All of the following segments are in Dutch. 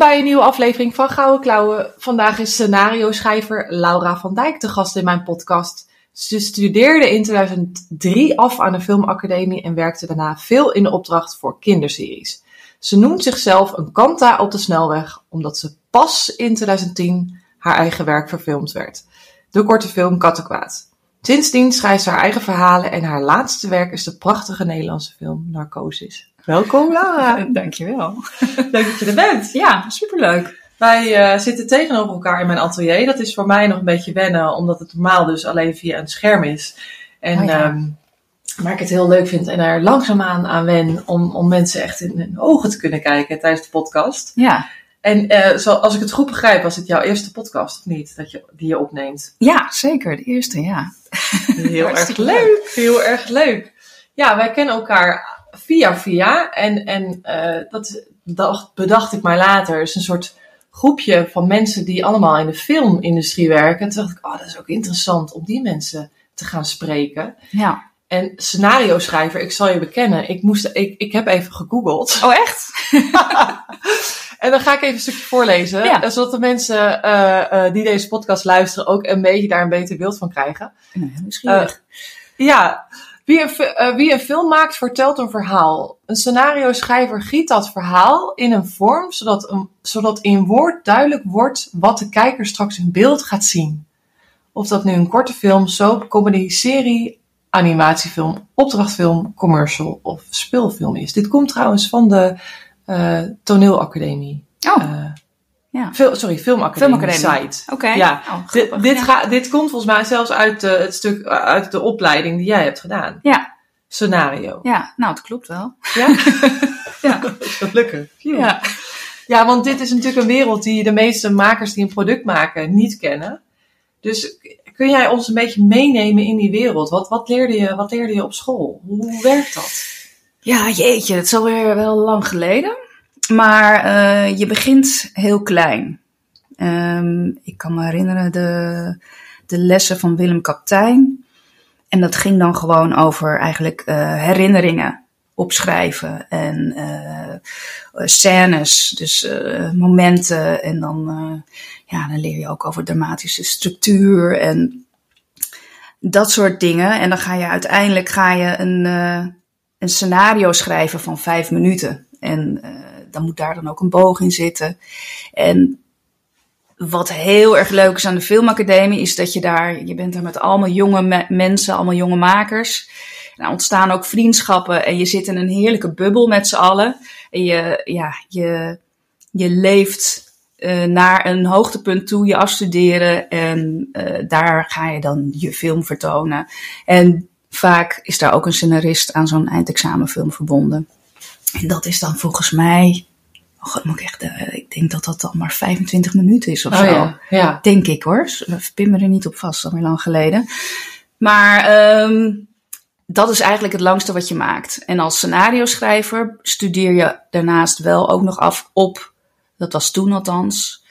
Bij een nieuwe aflevering van Gouden Klauwen. Vandaag is scenario-schrijver Laura van Dijk de gast in mijn podcast. Ze studeerde in 2003 af aan de Filmacademie en werkte daarna veel in de opdracht voor kinderseries. Ze noemt zichzelf een kanta op de snelweg, omdat ze pas in 2010 haar eigen werk verfilmd werd. De korte film Kattenkwaad. Sindsdien schrijft ze haar eigen verhalen en haar laatste werk is de prachtige Nederlandse film Narcosis. Welkom Laura. Dankjewel. Leuk dat je er bent. Ja, superleuk. Wij uh, zitten tegenover elkaar in mijn atelier. Dat is voor mij nog een beetje wennen, omdat het normaal dus alleen via een scherm is. En Oh ja. ehm, maar ik het heel leuk vind en er langzaamaan aan wen om, om mensen echt in hun ogen te kunnen kijken tijdens de podcast. Ja. En eh, zo, als ik het goed begrijp, was het jouw eerste podcast of niet? Dat je, die je opneemt. ja, zeker. De eerste, ja. Heel erg leuk. Heel erg leuk. Ja, wij kennen elkaar via via. En, en eh, dat dacht, bedacht ik maar later. is een soort groepje van mensen die allemaal in de filmindustrie werken. En toen dacht ik, oh, dat is ook interessant om die mensen te gaan spreken. Ja. En scenario schrijver, ik zal je bekennen, ik, moest, ik, ik heb even gegoogeld. Oh, echt? En dan ga ik even een stukje voorlezen, Ja. eh, zodat de mensen eh, die deze podcast luisteren ook een beetje daar een beter beeld van krijgen. Nou, nieuwsgierig. Ja, wie een, eh, wie een film maakt, vertelt een verhaal. Een scenario schrijver giet dat verhaal in een vorm, zodat, een, zodat in woord duidelijk wordt wat de kijker straks in beeld gaat zien. Of dat nu een korte film, soap, comedy, serie, animatiefilm, opdrachtfilm, commercial of speelfilm is. Dit komt trouwens van de eh, toneelacademie. oh, Eh, ja. Fil- sorry, filmacademie, Filmacademie. site. Oké. ja. Oh, Dit, dit, ja. ga- dit komt volgens mij zelfs uit, eh, het stuk, eh, uit de opleiding die jij hebt gedaan. Ja. Scenario. ja, nou, het klopt wel. Ja? Ja. Gelukkig. Ja. Ja. ja, want dit is natuurlijk een wereld die de meeste makers die een product maken niet kennen. Dus kun jij ons een beetje meenemen in die wereld? Wat, wat, leerde, je, wat leerde je op school? Hoe, hoe werkt dat? Ja, jeetje, het is alweer wel lang geleden. Maar eh, je begint heel klein. Ehm, ik kan me herinneren de, de lessen van Willem Kaptein. En dat ging dan gewoon over eigenlijk eh, herinneringen opschrijven en eh, scènes, dus momenten. En dan, ja, dan leer je ook over dramatische structuur en dat soort dingen. En dan ga je uiteindelijk ga je een, een scenario schrijven van vijf minuten. En dan moet daar dan ook een boog in zitten. En wat heel erg leuk is aan de filmacademie is dat je daar, je bent daar met allemaal jonge me- mensen, allemaal jonge makers. Er ontstaan ook vriendschappen en je zit in een heerlijke bubbel met z'n allen. En je, ja, je, je leeft eh, naar een hoogtepunt toe, je afstuderen en eh, daar ga je dan je film vertonen. En vaak is daar ook een scenarist aan zo'n eindexamenfilm verbonden. En dat is dan volgens mij, oh, god, moet ik, echt, eh, ik denk dat dat dan maar 25 minuten is of zo. Oh ja, ja. Denk ik hoor. Pin me er niet op vast, alweer lang geleden. Maar ehm, dat is eigenlijk het langste wat je maakt. En als scenario schrijver studeer je daarnaast wel ook nog af op, dat was toen althans,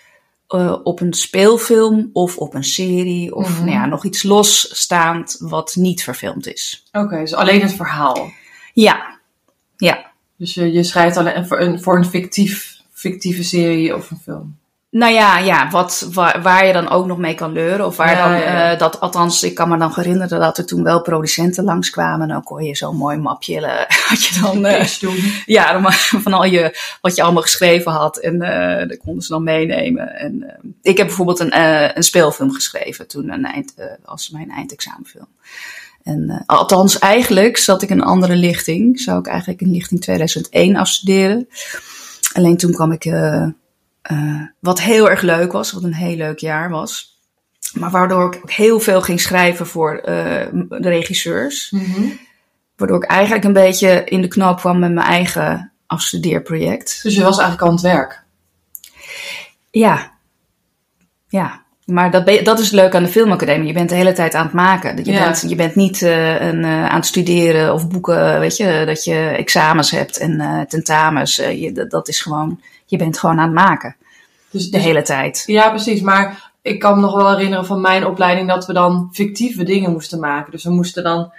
eh, op een speelfilm of op een serie of Mhm. nou ja, nog iets losstaand wat niet verfilmd is. Oké, dus alleen het verhaal. Ja, ja. Dus je, je schrijft alleen voor een, voor een fictief, fictieve serie of een film. Nou ja, ja wat, waar, waar je dan ook nog mee kan leuren. Of waar Ja, dan, ja, eh, dat, althans, ik kan me dan herinneren dat er toen wel producenten langskwamen. En dan kon je zo'n mooi mapje, eh, had je dan, doen. ja, dan, van al je, wat je allemaal geschreven had. En dat konden ze dan meenemen. En ik heb bijvoorbeeld een, een speelfilm geschreven toen, een eind, als mijn eindexamenfilm. En, eh, althans, eigenlijk zat ik in een andere lichting. Zou ik eigenlijk in lichting 2001 afstuderen. Alleen toen kwam ik, eh, eh, wat heel erg leuk was, wat een heel leuk jaar was. Maar waardoor ik ook heel veel ging schrijven voor de regisseurs. Mhm. Waardoor ik eigenlijk een beetje in de knoop kwam met mijn eigen afstudeerproject. Dus je was eigenlijk al aan het werk. Ja. Ja. Maar dat, ben dat is leuk aan de filmacademie. Je bent de hele tijd aan het maken. Je, Ja. bent, je bent niet eh, een, eh, aan het studeren of boeken, weet je, dat je examens hebt en eh, tentamens. Je, dat, is gewoon, je bent gewoon aan het maken. Dus, De dus- hele tijd. Ja, precies. Maar ik kan me nog wel herinneren van mijn opleiding dat we dan fictieve dingen moesten maken. Dus we moesten dan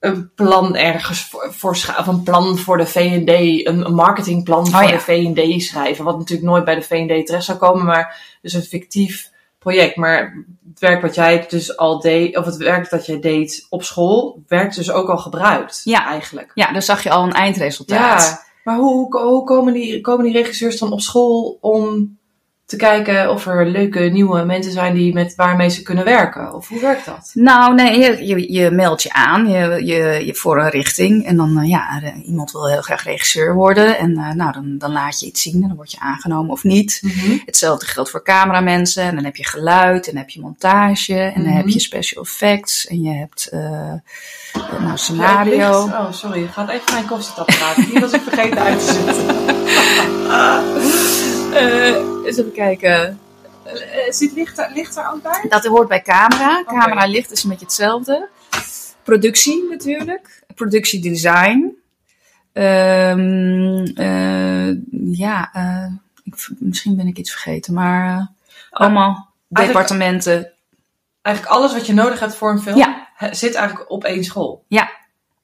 een plan ergens voor, voor of een plan voor de V&D, een, een marketingplan voor ja. de V&D schrijven. Wat natuurlijk nooit bij de V&D terecht zou komen, maar dus een fictief project. Maar het werk wat jij dus al deed, of het werk dat jij deed op school, werd dus ook al gebruikt. Ja. Eigenlijk. Ja, dan zag je al een eindresultaat. Ja, maar hoe, hoe, hoe komen, die, komen die regisseurs dan op school om te kijken of er leuke nieuwe mensen zijn die met, waarmee ze kunnen werken? Of hoe werkt dat? Nou, nee, je, je, je meldt je aan je, je, je voor een richting. En dan, eh, ja, eh, iemand wil heel graag regisseur worden. En eh, nou, dan, dan laat je iets zien en dan word je aangenomen of niet. Hetzelfde geldt voor cameramensen. En dan heb je geluid en dan heb je montage. En dan heb Mhm. je special effects. En je hebt eh, nou, scenario. Oh, sorry. Gaat even mijn koffietapparaat. Die was ik vergeten uit te zetten. Eh, eens even kijken. Eh, Zit licht, er- licht er ook bij? Dat hoort bij camera. Camera licht is een beetje hetzelfde. Productie natuurlijk. Productiedesign. Ehm eh, ja, eh, ik, misschien ben ik iets vergeten, maar eh, allemaal departementen. Eigenlijk alles wat je nodig hebt voor een film Ja. zit eigenlijk op één school. Ja.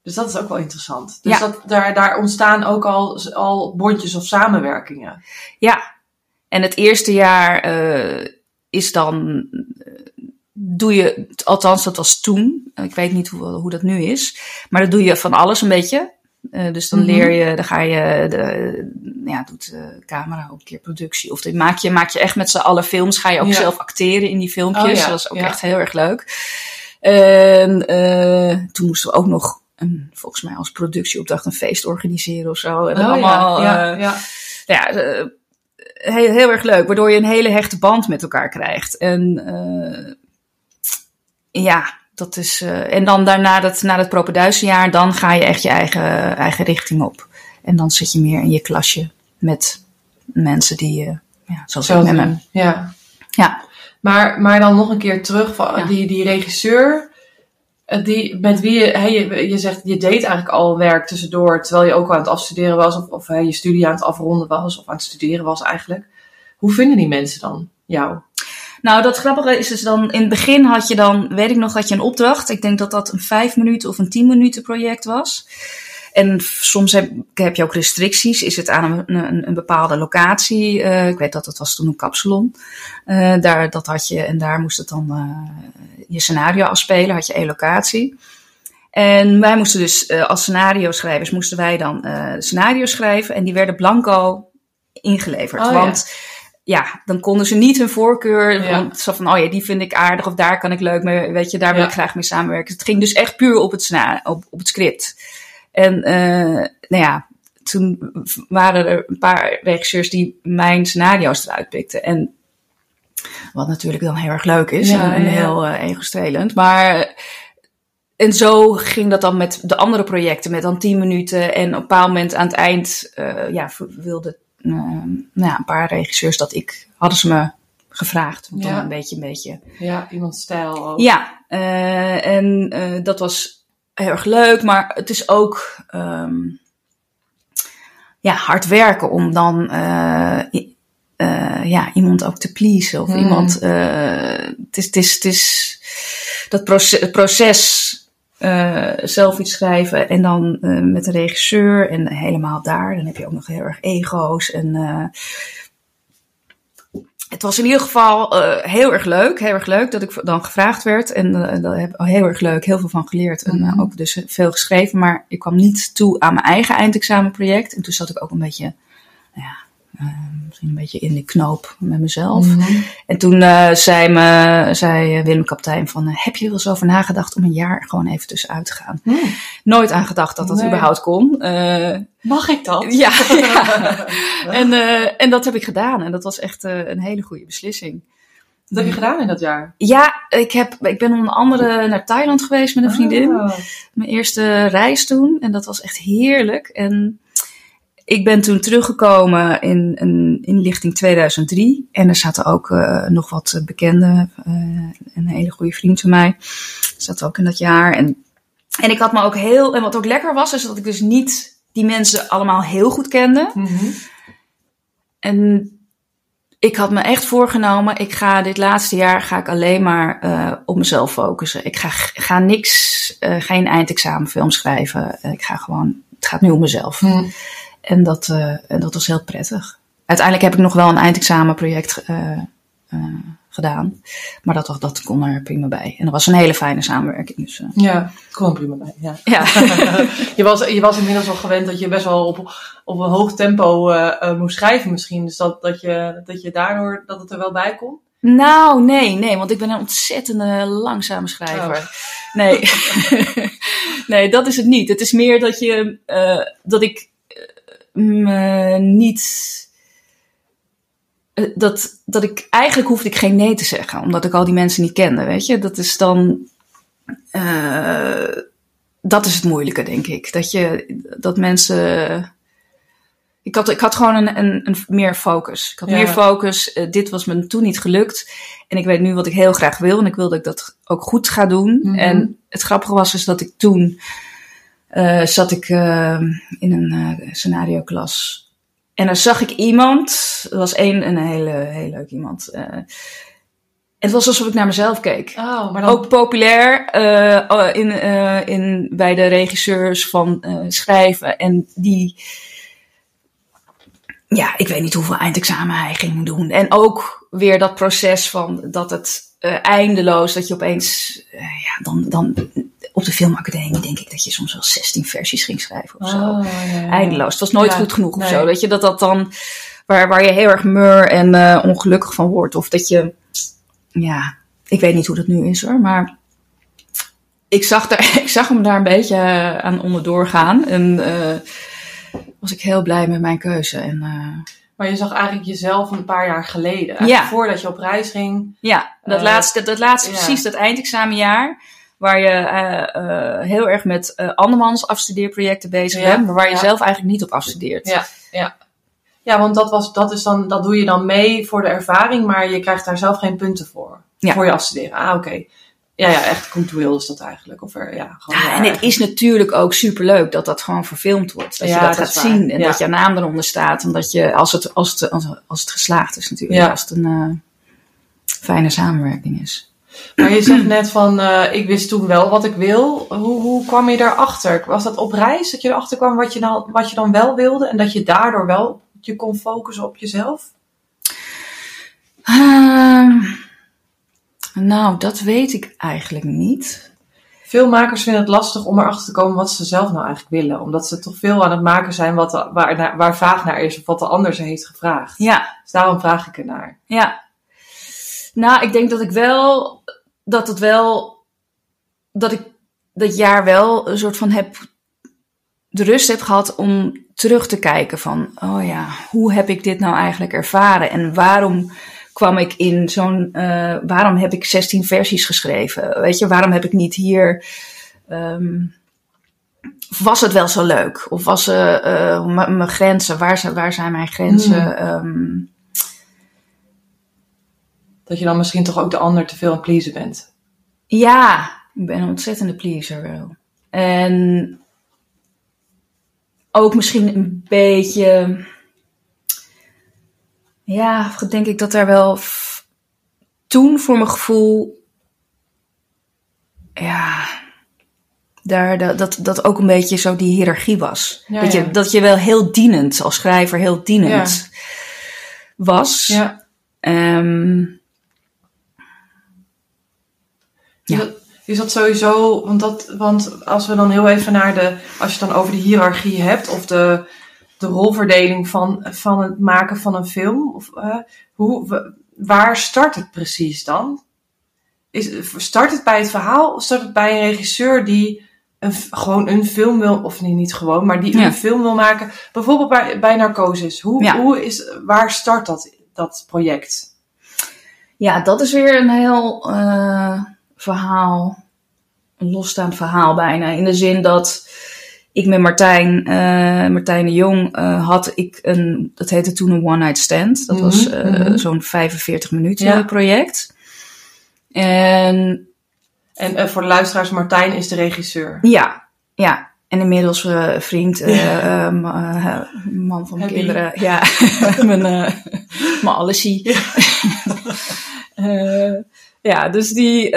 Dus dat is ook wel interessant. Dus Ja. dat, daar, daar ontstaan ook al, al bondjes of samenwerkingen. Ja. En het eerste jaar eh, is dan. eh, Doe je, althans dat was toen, ik weet niet hoe, hoe dat nu is, maar dan doe je van alles een beetje. Eh, dus dan Mhm. leer je, dan ga je, de, ja, doet de camera ook een keer productie. Of dan maak je, maak je echt met z'n allen films, ga je ook Ja. zelf acteren in die filmpjes. Oh ja, Dat is ook ja. echt heel erg leuk. En toen moesten we ook nog, een, volgens mij als productieopdracht, een feest organiseren of zo. En Oh, allemaal, ja, ja. Heel, heel erg leuk. Waardoor je een hele hechte band met elkaar krijgt. En eh, ja, dat is. eh, en dan daarna, dat, na het propenduizenjaar, dan ga je echt je eigen, eigen richting op. En dan zit je meer in je klasje met mensen die, eh, ja, zoals ik Zo met me. Ja. Ja. Maar, maar dan nog een keer terug van Ja. die, die regisseur. Eh, Die, met wie je, je, je zegt, je deed eigenlijk al werk tussendoor, terwijl je ook aan het afstuderen was, of, of je studie aan het afronden was, of aan het studeren was eigenlijk. Hoe vinden die mensen dan jou? Nou, dat grappige is dus dan, in het begin had je dan, weet ik nog, had je een opdracht. Ik denk dat dat een vijf minuten of een tien minuten project was. En soms heb, heb je ook restricties. Is het aan een, een, een bepaalde locatie? Eh, ik weet dat het was toen een kapsalon. Eh, daar, dat had je, en daar moest het dan eh, je scenario afspelen. Had je één locatie. En wij moesten dus als scenario schrijvers moesten wij dan scenario's schrijven. En die werden blanco ingeleverd. Oh, want ja, dan konden ze niet hun voorkeur. Ja. Want zo van, oh ja, die vind ik aardig of daar kan ik leuk mee, weet je, daar wil Ja. ik graag mee samenwerken. Het ging dus echt puur op het, op, op het script. En eh, nou ja, toen waren er een paar regisseurs die mijn scenario's eruit pikten. En wat natuurlijk dan heel erg leuk is Ja, en, ja, heel eh ego-strelend. Maar en zo ging dat dan met de andere projecten, met dan 10 minuten. En op een bepaald moment aan het eind, eh ja, wilden nou ja, een paar regisseurs dat ik, hadden ze me gevraagd. Om Ja. dan een beetje, een beetje. Ja, iemands stijl ook. Ja, en dat was heel erg leuk, maar het is ook ehm, ja, hard werken om dan eh, eh, ja, iemand ook te pleasen. Of Hmm. iemand, eh, het, is, het, is, het is dat proces, proces zelf iets schrijven en dan met de regisseur en helemaal daar. Dan heb je ook nog heel erg ego's en... het was in ieder geval eh, heel erg leuk. Heel erg leuk dat ik dan gevraagd werd. En uh, daar heb ik heel erg leuk, heel veel van geleerd. En uh, ook dus veel geschreven. Maar ik kwam niet toe aan mijn eigen eindexamenproject. En toen zat ik ook een beetje, nou ja, uh, misschien een beetje in de knoop met mezelf. Mhm. En toen uh, zei, me, zei Willem Kaptein van, uh, heb je er wel eens over nagedacht om een jaar gewoon even tussenuit te gaan? Hmm. Nooit aan gedacht dat dat Nee. überhaupt kon. Uh, Mag ik dat? ja, ja. En, en dat heb ik gedaan. En dat was echt een hele goede beslissing. Wat heb je gedaan in dat jaar? Ja, ik, heb, ik ben onder andere naar Thailand geweest met een vriendin. Oh. Mijn eerste reis toen. En dat was echt heerlijk. En ik ben toen teruggekomen in een inlichting 2003. En er zaten ook uh, nog wat bekenden. Uh, een hele goede vriend van mij. Zat ook in dat jaar. En, en ik had me ook heel. En wat ook lekker was, is dat ik dus niet die mensen allemaal heel goed kende. Mm -hmm. En ik had me echt voorgenomen, ik ga dit laatste jaar ga ik alleen maar uh, op mezelf focussen. Ik ga, ga niks, geen eindexamenfilm schrijven. ik ga gewoon, het gaat nu om mezelf. Mm. En, dat, uh, en dat was heel prettig. Uiteindelijk heb ik nog wel een eindexamenproject gedaan. Maar dat, dat kon er prima bij. En dat was een hele fijne samenwerking. Dus, ja, kon er prima bij. Ja. ja. je, was, je was inmiddels al gewend dat je best wel op, op een hoog tempo uh, moest schrijven misschien. Dus dat, dat, je, dat je daardoor dat het er wel bij kon? Nou, nee, nee, want ik ben een ontzettende langzame schrijver. Oh. Nee. nee, dat is het niet. Het is meer dat je uh, dat ik me niet dat, dat ik eigenlijk hoefde ik geen nee te zeggen, omdat ik al die mensen niet kende, weet je. Dat is dan, uh, dat is het moeilijke, denk ik. Dat je, dat mensen, ik had, ik had gewoon een, een, een meer focus. Ik had Ja. meer focus. Uh, dit was me toen niet gelukt. En ik weet nu wat ik heel graag wil. En ik wil dat ik dat ook goed ga doen. Mhm. En het grappige was dus dat ik toen, uh, zat ik uh, in een uh, scenario klas. En dan zag ik iemand, er was één, een hele, heel leuk iemand. Het was alsof ik naar mezelf keek. Oh, maar dan... Ook populair uh, in, in, bij de regisseurs van schrijven. En die, ja, ik weet niet hoeveel eindexamen hij ging doen. En ook weer dat proces van dat het eindeloos, dat je opeens, ja, dan, dan op de filmacademie denk ik dat je soms wel 16 versies ging schrijven of zo. Oh, ja. Eindeloos. Het was nooit Ja, goed genoeg nee. of zo. Weet je, dat dat dan, waar, waar je heel erg mur en uh, ongelukkig van wordt. Of dat je, ja, ik weet niet hoe dat nu is hoor, maar ik zag, daar, ik zag hem daar een beetje aan onderdoor gaan. En uh, was ik heel blij met mijn keuze. En, uh, Maar je zag eigenlijk jezelf een paar jaar geleden. Ja. Voordat je op reis ging. ja, dat Eh, laatste, dat laatste ja. precies, dat eindexamenjaar. Waar je uh, uh, heel erg met uh, andermans afstudeerprojecten bezig Ja, bent, maar waar je zelf eigenlijk niet op afstudeert. Ja, ja. Ja, want dat, was, dat, is dan, dat doe je dan mee voor de ervaring, maar je krijgt daar zelf geen punten voor. Voor je afstuderen. Ah, oké. Ja, ja, echt goodwill is dat eigenlijk. Of er, ja, gewoon, Ja, en het is natuurlijk ook superleuk dat dat gewoon verfilmd wordt. Dat Ja, je dat, dat gaat zien en Ja. dat je naam eronder staat. En dat je, als het, als het, als, als het geslaagd is natuurlijk, als het een uh, fijne samenwerking is. Maar je zegt net van, uh, ik wist toen wel wat ik wil. Hoe, hoe kwam je daarachter? Was dat op reis dat je erachter kwam wat je, dan, wat je dan wel wilde? En dat je daardoor wel je kon focussen op jezelf? Uh, nou, dat weet ik eigenlijk niet. Veel makers vinden het lastig om erachter te komen wat ze zelf nou eigenlijk willen. Omdat ze toch veel aan het maken zijn wat de, waar, waar vraag naar is of wat de ander ze heeft gevraagd. Ja, Dus daarom vraag ik ernaar. ja. Nou, ik denk dat ik wel, dat het wel, dat ik dat jaar wel een soort van heb, de rust heb gehad om terug te kijken van, oh ja, hoe heb ik dit nou eigenlijk ervaren en waarom kwam ik in zo'n, uh, waarom heb ik 16 versies geschreven? Weet je, waarom heb ik niet hier, um, was het wel zo leuk? Of was uh, uh, mijn grenzen, waar, zijn, waar zijn mijn grenzen? Hmm. Um, Dat je dan misschien toch ook de ander te veel aan pleasen bent. Ja, ik ben een ontzettende pleaser wel. En ook misschien een beetje. Ja, denk ik dat daar wel toen voor mijn gevoel. Ja, daar, dat, dat, dat ook een beetje zo die hiërarchie was. Ja, dat, ja. Je, dat je wel heel dienend, als schrijver heel dienend was. Ja. Um, Is, dat, is dat sowieso, want, dat, want als we dan heel even naar de, als je het dan over de hiërarchie hebt of de, de rolverdeling van, van het maken van een film, of, uh, hoe, waar start het precies dan? Is, start het bij het verhaal of start het bij een regisseur die een, gewoon een film wil, of nee, niet gewoon, maar die Ja. een film wil maken, bijvoorbeeld bij, bij Narcosis. Hoe, Ja. hoe is, waar start dat, dat project? Ja, dat is weer een heel uh, verhaal, een losstaand verhaal bijna. In de zin dat ik met Martijn, eh, Martijn de Jong uh, had ik een, dat heette toen een one night stand. Dat was uh, mm -hmm. zo'n 45 minuten ja. project. En, en voor de luisteraars, Martijn is de regisseur. Ja, ja. En inmiddels vriend, ja. man van mijn Happy. kinderen. Ja, mijn, mijn allesie. Ja. ja, dus die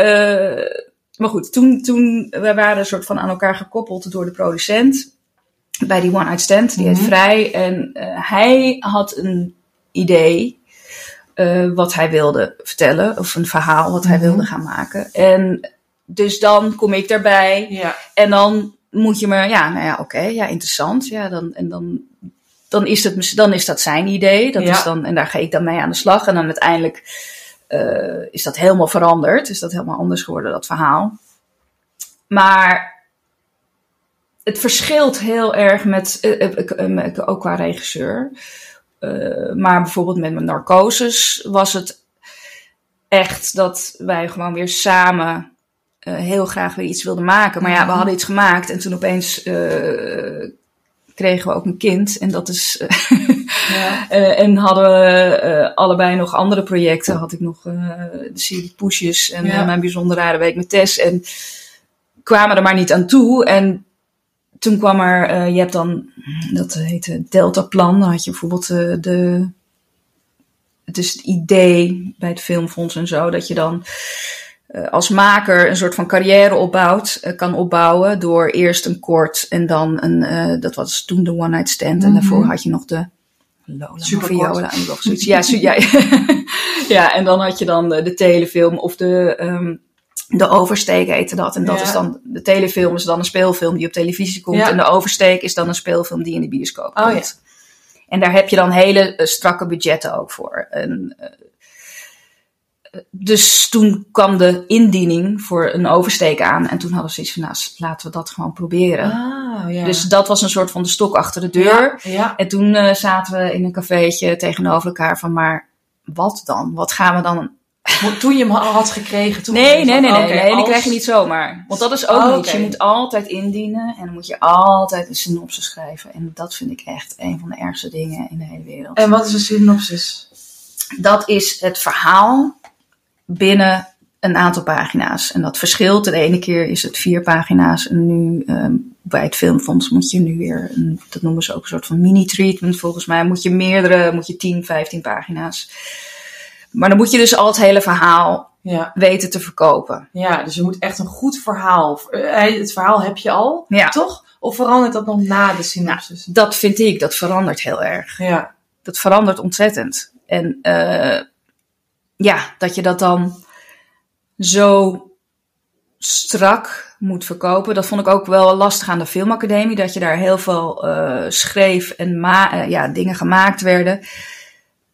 maar goed, toen, toen we waren een soort van aan elkaar gekoppeld door de producent bij die One Night Stand, die heet Mhm. Vrij. En uh, hij had een idee uh, wat hij wilde vertellen, of een verhaal wat hij Mhm. wilde gaan maken. En dus dan kom ik daarbij Ja. en dan moet je me, ja, nou ja, oké, ja, interessant. Ja, dan, en dan, dan, is dat, dan is dat zijn idee. Dat Ja. is dan, en daar ga ik dan mee aan de slag. En dan uiteindelijk eh, is dat helemaal veranderd. Is dat helemaal anders geworden, dat verhaal. Maar het verschilt heel erg met, eh, eh, ook qua regisseur. Maar bijvoorbeeld met mijn narcosis was het echt dat wij gewoon weer samen heel graag weer iets wilden maken. Maar ja, we Mhm. hadden iets gemaakt en toen opeens kregen we ook een kind. En dat is. eh, Ja. eh, en hadden we eh, allebei nog andere projecten. Had ik nog de serie Poesjes en Ja. mijn bijzonder rare week met Tess. En kwamen er maar niet aan toe. En toen kwam er, je hebt dan, dat heette Deltaplan. Dan had je bijvoorbeeld de, het is het idee bij het Filmfonds en zo, dat je dan als maker een soort van carrière opbouwt, eh, kan opbouwen door eerst een kort en dan een, eh, dat was toen de One Night Stand. En Mhm. daarvoor had je nog de Lola. Viola en nog zoiets. Ja, ja, ja, en dan had je dan de, de telefilm of de, ehm, de oversteek heette dat. En dat Ja. is dan, de telefilm is dan een speelfilm die op televisie komt. Ja. En de oversteek is dan een speelfilm die in de bioscoop Oh, komt. En daar heb je dan hele eh, strakke budgetten ook voor. En, eh, dus toen kwam de indiening voor een oversteek aan. En toen hadden we zoiets van, nou, laten we dat gewoon proberen. Ah, ja. Dus dat was een soort van de stok achter de deur. Ja. ja. En toen eh, zaten we in een cafeetje tegenover elkaar van, maar wat dan? Wat gaan we dan? Toen je hem al had gekregen. Toen Nee, nee, nee, nee, nee, die krijg je niet zomaar. Want dat is ook Oh, niet. Je moet altijd indienen en dan moet je altijd een synopsis schrijven. En dat vind ik echt een van de ergste dingen in de hele wereld. En wat is een synopsis? dat is het verhaal binnen een aantal pagina's. En dat verschilt. De ene keer is het vier pagina's. En nu ehm, bij het Filmfonds moet je nu weer, een, dat noemen ze ook een soort van mini-treatment volgens mij. Moet je meerdere, moet je 10, 15 pagina's. Maar dan moet je dus al het hele verhaal Ja. weten te verkopen. ja, dus je moet echt een goed verhaal. eh, Het verhaal heb je al, Ja, toch? Of verandert dat nog na de synopsis? dat vind ik, dat verandert heel erg. Ja. dat verandert ontzettend. En eh, ja, dat je dat dan zo strak moet verkopen, dat vond ik ook wel lastig aan de filmacademie. Dat je daar heel veel eh, schreef en ma eh, ja, dingen gemaakt werden.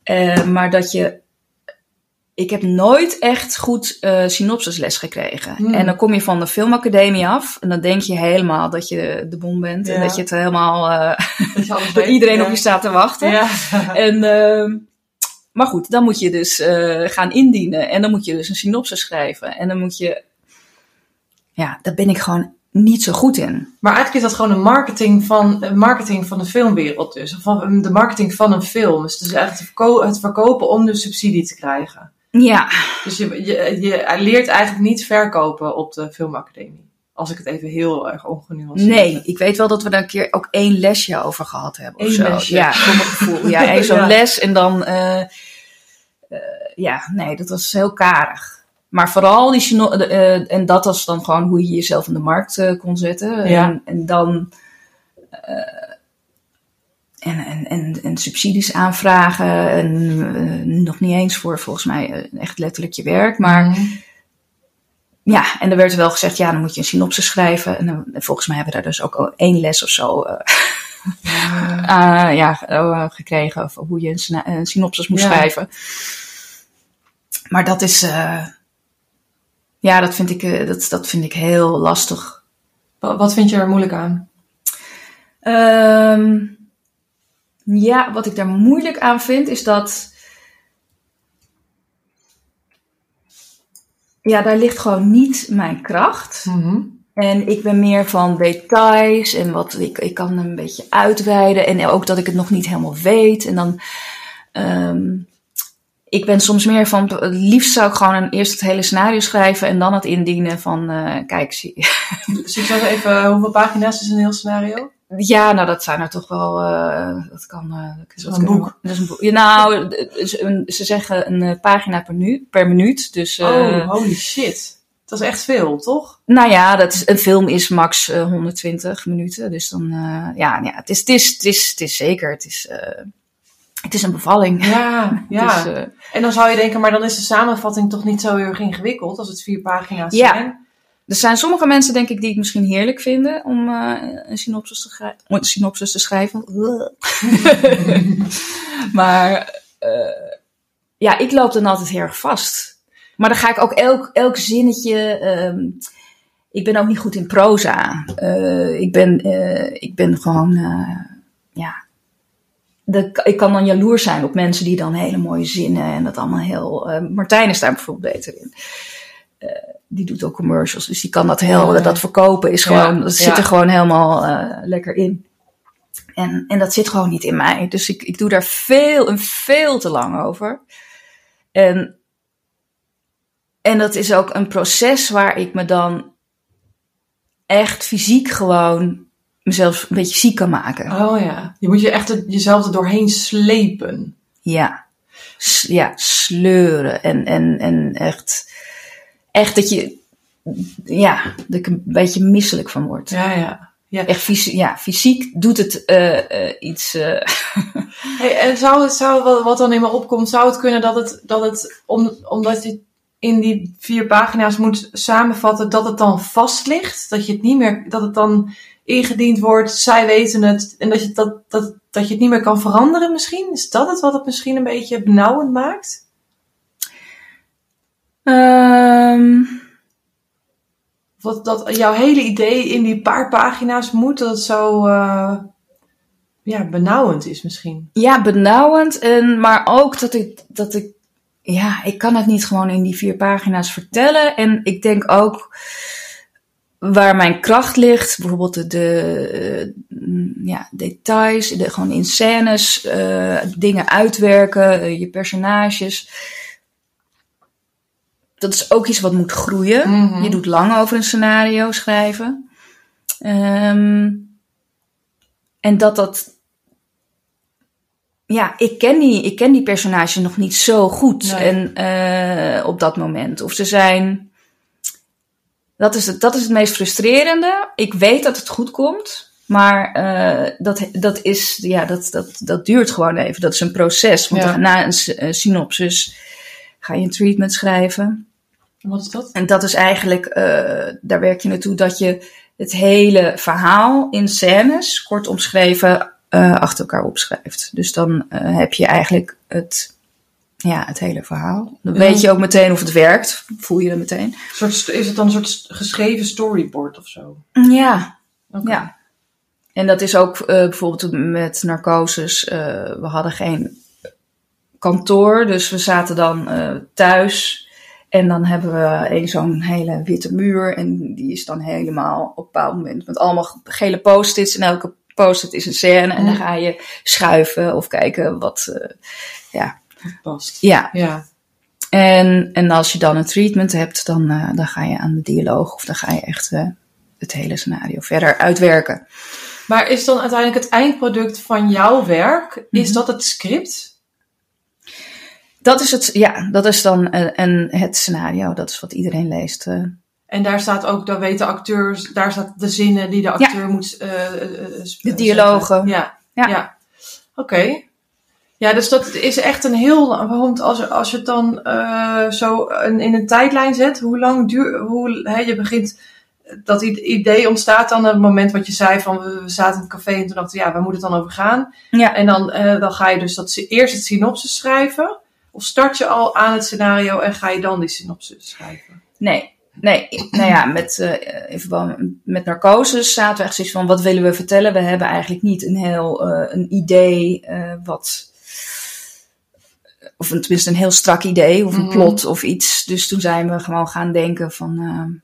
Eh, maar dat je. Ik heb nooit echt goed synopsisles gekregen. Hmm. En dan kom je van de filmacademie af en dan denk je helemaal dat je de bom bent. En dat je het helemaal. Dat iedereen ja. op je staat te wachten. Ja. En, ehm, maar goed, dan moet je dus eh, gaan indienen. En dan moet je dus een synopsis schrijven. En dan moet je. Ja, daar ben ik gewoon niet zo goed in. Maar eigenlijk is dat gewoon een marketing van, een marketing van de filmwereld dus. Of Van de marketing van een film. Dus het is eigenlijk het, verko- het verkopen om de subsidie te krijgen. Ja, Dus je, je, je leert eigenlijk niet verkopen op de filmacademie. Als ik het even heel erg ongenuanceerd nee. Ik weet wel dat we daar een keer ook één lesje over gehad hebben. Of Eén zo. lesje. Ja, voor mijn gevoel. Ja, één zo'n Ja. les. En dan. eh, eh, ja, nee, dat was heel karig. Maar vooral die. de, eh, en dat was dan gewoon hoe je jezelf in de markt kon zetten. Ja. En, en dan. en, en, en, en subsidies aanvragen. En nog niet eens voor volgens mij echt letterlijk je werk. Maar Mhm. Ja, en er werd wel gezegd, ja, dan moet je een synopsis schrijven. En, dan- volgens mij hebben we daar dus ook al één les of zo eh, Ja. eh, ja, eh, gekregen. Over hoe je een, synopsis moet Ja. schrijven. Maar dat is, ja, dat vind, ik, dat, dat vind ik heel lastig. Wa- Wat vind je er moeilijk aan? Ehm, ja, wat ik daar moeilijk aan vind, is dat. Ja, daar ligt gewoon niet mijn kracht. Mhm. En ik ben meer van details en wat ik, ik kan een beetje uitweiden. En ook dat ik het nog niet helemaal weet. En dan. ehm, ik ben soms meer van. Het liefst zou ik gewoon een, eerst het hele scenario schrijven en dan het indienen van. eh, kijk, zie. Dus ik zeg even, hoeveel pagina's is een heel scenario? Ja, nou, dat zijn er toch wel. eh, dat kan. eh, dat is een boek. we- Dat is een boek. Ja, nou, ze een- ze zeggen een eh, pagina per, nu, per minuut. Dus. oh, holy shit. Dat is echt veel, toch? Nou ja, dat is, een film is max eh, 120 minuten. Dus dan, ja, ja het, is, het, is, het, is, het is zeker. Het is, het is een bevalling. Ja, ja. Dus, En dan zou je denken, maar dan is de samenvatting toch niet zo heel erg ingewikkeld als het vier pagina's Ja. zijn. Er zijn sommige mensen, denk ik, die het misschien heerlijk vinden om eh, een, synopsis te schrij- om een synopsis te schrijven. maar eh, ja, ik loop dan altijd heel erg vast. Maar dan ga ik ook elk, elk zinnetje. ehm, ik ben ook niet goed in proza. Eh, ik, ben, ik ben gewoon. ja. De, ik kan dan jaloers zijn op mensen die dan hele mooie zinnen en dat allemaal heel. Martijn is daar bijvoorbeeld beter in. Die doet ook commercials, dus die kan dat heel. Dat verkopen is gewoon. Dat zit er gewoon helemaal eh, lekker in. En, en dat zit gewoon niet in mij. Dus ik, ik doe daar veel en veel te lang over. En, en dat is ook een proces waar ik me dan echt fysiek gewoon mezelf een beetje ziek kan maken. Oh ja. Je moet je echt jezelf er doorheen slepen. Ja. S- ja, sleuren. En, en, en echt, echt dat je, ja, dat ik een beetje misselijk van word. Ja, ja. ja. Echt fysiek, ja, fysiek doet het eh, eh, iets. eh, Hey, en zou het, zou wat, wat dan in me opkomt, zou het kunnen dat het, dat het om, omdat je in die vier pagina's moet samenvatten, dat het dan vast ligt? Dat je het niet meer, dat het dan ingediend wordt, zij weten het, en dat je, dat, dat, dat je het niet meer kan veranderen misschien? Is dat het wat het misschien een beetje benauwend maakt? Ehm, Wat, dat jouw hele idee in die paar pagina's moet, dat zo eh, ja, benauwend is misschien. ja, benauwend. En, maar ook dat ik, dat ik, ja, ik kan het niet gewoon in die vier pagina's vertellen. En ik denk ook waar mijn kracht ligt, bijvoorbeeld de, eh, ja, details, de, gewoon in scènes, eh, dingen uitwerken, je personages. Dat is ook iets wat moet groeien. Mhm. Je doet lang over een scenario schrijven. Ehm, en dat dat. Ja, ik ken, die, ik ken die personages nog niet zo goed Nee. en, eh, op dat moment. Of ze zijn. Dat is, het, dat is het meest frustrerende. Ik weet dat het goed komt. Maar eh, dat, dat, is, ja, dat, dat, dat duurt gewoon even. Dat is een proces. Want Ja. na een synopsis ga je een treatment schrijven. Wat is dat? En dat is eigenlijk, eh, daar werk je naartoe dat je het hele verhaal in scènes, kort omschreven, eh, achter elkaar opschrijft. Dus dan eh, heb je eigenlijk het, ja, het hele verhaal. Dan Ja. weet je ook meteen of het werkt, voel je het meteen. Soort, is het dan een soort geschreven storyboard of zo? Ja, ja. En dat is ook bijvoorbeeld met narcosis. eh, we hadden geen kantoor, dus we zaten dan thuis. En dan hebben we een zo'n hele witte muur. En die is dan helemaal op een bepaald moment met allemaal gele post-its. En elke post-it is een scène. En dan ga je schuiven of kijken wat. eh, ja. Past. ja. Ja. En, en als je dan een treatment hebt, dan, eh, dan ga je aan de dialoog. Of dan ga je echt eh, het hele scenario verder uitwerken. Maar is dan uiteindelijk het eindproduct van jouw werk, is Mhm. dat het script? Dat is het, ja, dat is dan eh, en het scenario. Dat is wat iedereen leest. eh. En daar staat ook, daar weten acteurs, daar staat de zinnen die de acteur moet eh, eh, eh, sp- De dialogen. Ja, ja. Ja. Oké. Ja, dus dat is echt een heel, want als, als je het dan eh, zo in, in een tijdlijn zet, hoe lang duurt, hoe, hè, je begint, dat idee ontstaat dan op het moment wat je zei van we, we zaten in het café en toen dachten we, ja, waar moet het dan over gaan? Ja. En dan, eh, dan ga je dus dat, eerst het synopsis schrijven, of start je al aan het scenario en ga je dan die synopsis schrijven? Nee, nee, nou ja, met, eh, in verband met narcosis zaten we echt zoiets van: wat willen we vertellen? We hebben eigenlijk niet een heel eh, een idee eh, wat. Of een- tenminste een heel strak idee of een Mhm. plot of iets. Dus toen zijn we gewoon gaan denken van...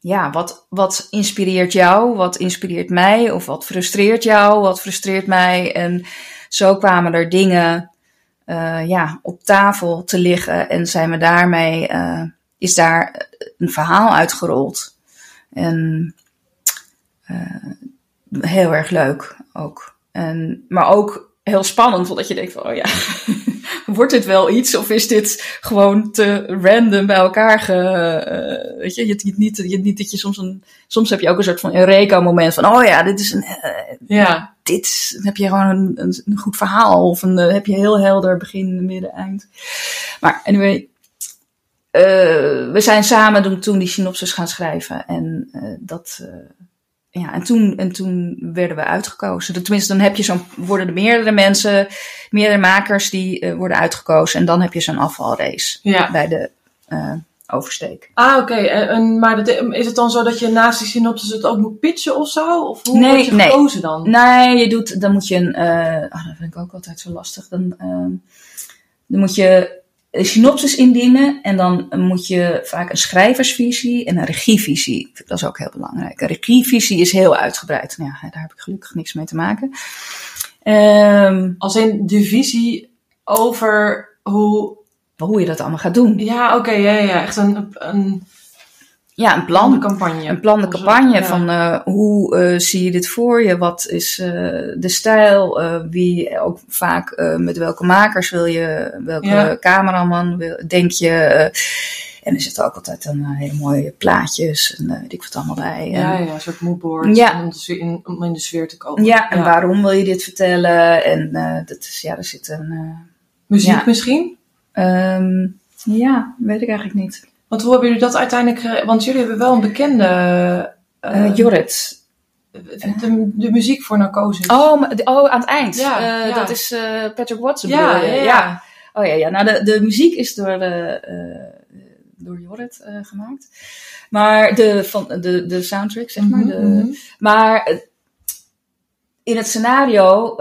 ja, wat, wat inspireert jou? Wat inspireert mij? Of wat frustreert jou? Wat frustreert mij? En zo kwamen er dingen uh, ja, op tafel te liggen en zijn we daarmee, uh, is daar een verhaal uitgerold. En uh, heel erg leuk ook. En, maar ook heel spannend, omdat je denkt van, oh ja, wordt dit wel iets? Of is dit gewoon te random bij elkaar ge... Weet je, je, niet, niet dat je soms een... Soms heb je ook een soort van Eureka-moment van, oh ja, dit is een... Ja. Dit, heb je gewoon een, een, een goed verhaal. Of een, uh, heb je heel helder begin, midden, eind. Maar anyway, we zijn samen toen die synopsis gaan schrijven. En dat ja, en toen, en toen werden we uitgekozen. Tenminste, dan heb je zo'n, worden er meerdere mensen, meerdere makers die worden uitgekozen. En dan heb je zo'n afvalrace ja. bij de oversteek. Ah, oké. Okay. En, maar is het dan zo dat je naast die synopsis het ook moet pitchen of zo? Of hoe nee, word je gekozen nee. dan? Nee, je doet, dan moet je een, uh, oh, dat vind ik ook altijd zo lastig. Dan, dan moet je een synopsis indienen en dan moet je vaak een schrijversvisie en een regievisie. Dat is ook heel belangrijk. Een regievisie is heel uitgebreid. Nou ja, daar heb ik gelukkig niks mee te maken. Um, Als in de visie over hoe... Hoe je dat allemaal gaat doen. Ja, oké. Okay, ja, ja. Echt een... een ja, een plan. Een campagne. Een plan de campagne ja. van uh, hoe uh, zie je dit voor je? Wat is uh, de stijl? wie ook vaak met welke makers wil je, welke ja. cameraman wil, denk je? en er zitten ook altijd dan hele mooie plaatjes en weet ik wat allemaal bij. Ja, ja, een soort moodboard ja. om, in, om in de sfeer te komen. Ja, en waarom wil je dit vertellen? En dat is, ja, er zit een... Muziek misschien? Um, ja, weet ik eigenlijk niet. Want hoe hebben jullie dat uiteindelijk... Want jullie hebben wel een bekende... Uh, Jorrit. De, de, muziek voor narcose. Oh, oh, aan het eind. Ja, ja. Dat is Patrick Watson. Ja, ja. Oh ja, ja. Nou, de, de muziek is door, door Jorrit gemaakt. Maar de, van, de, de soundtrack, zeg maar. Mhm, De, mhm. Maar in het scenario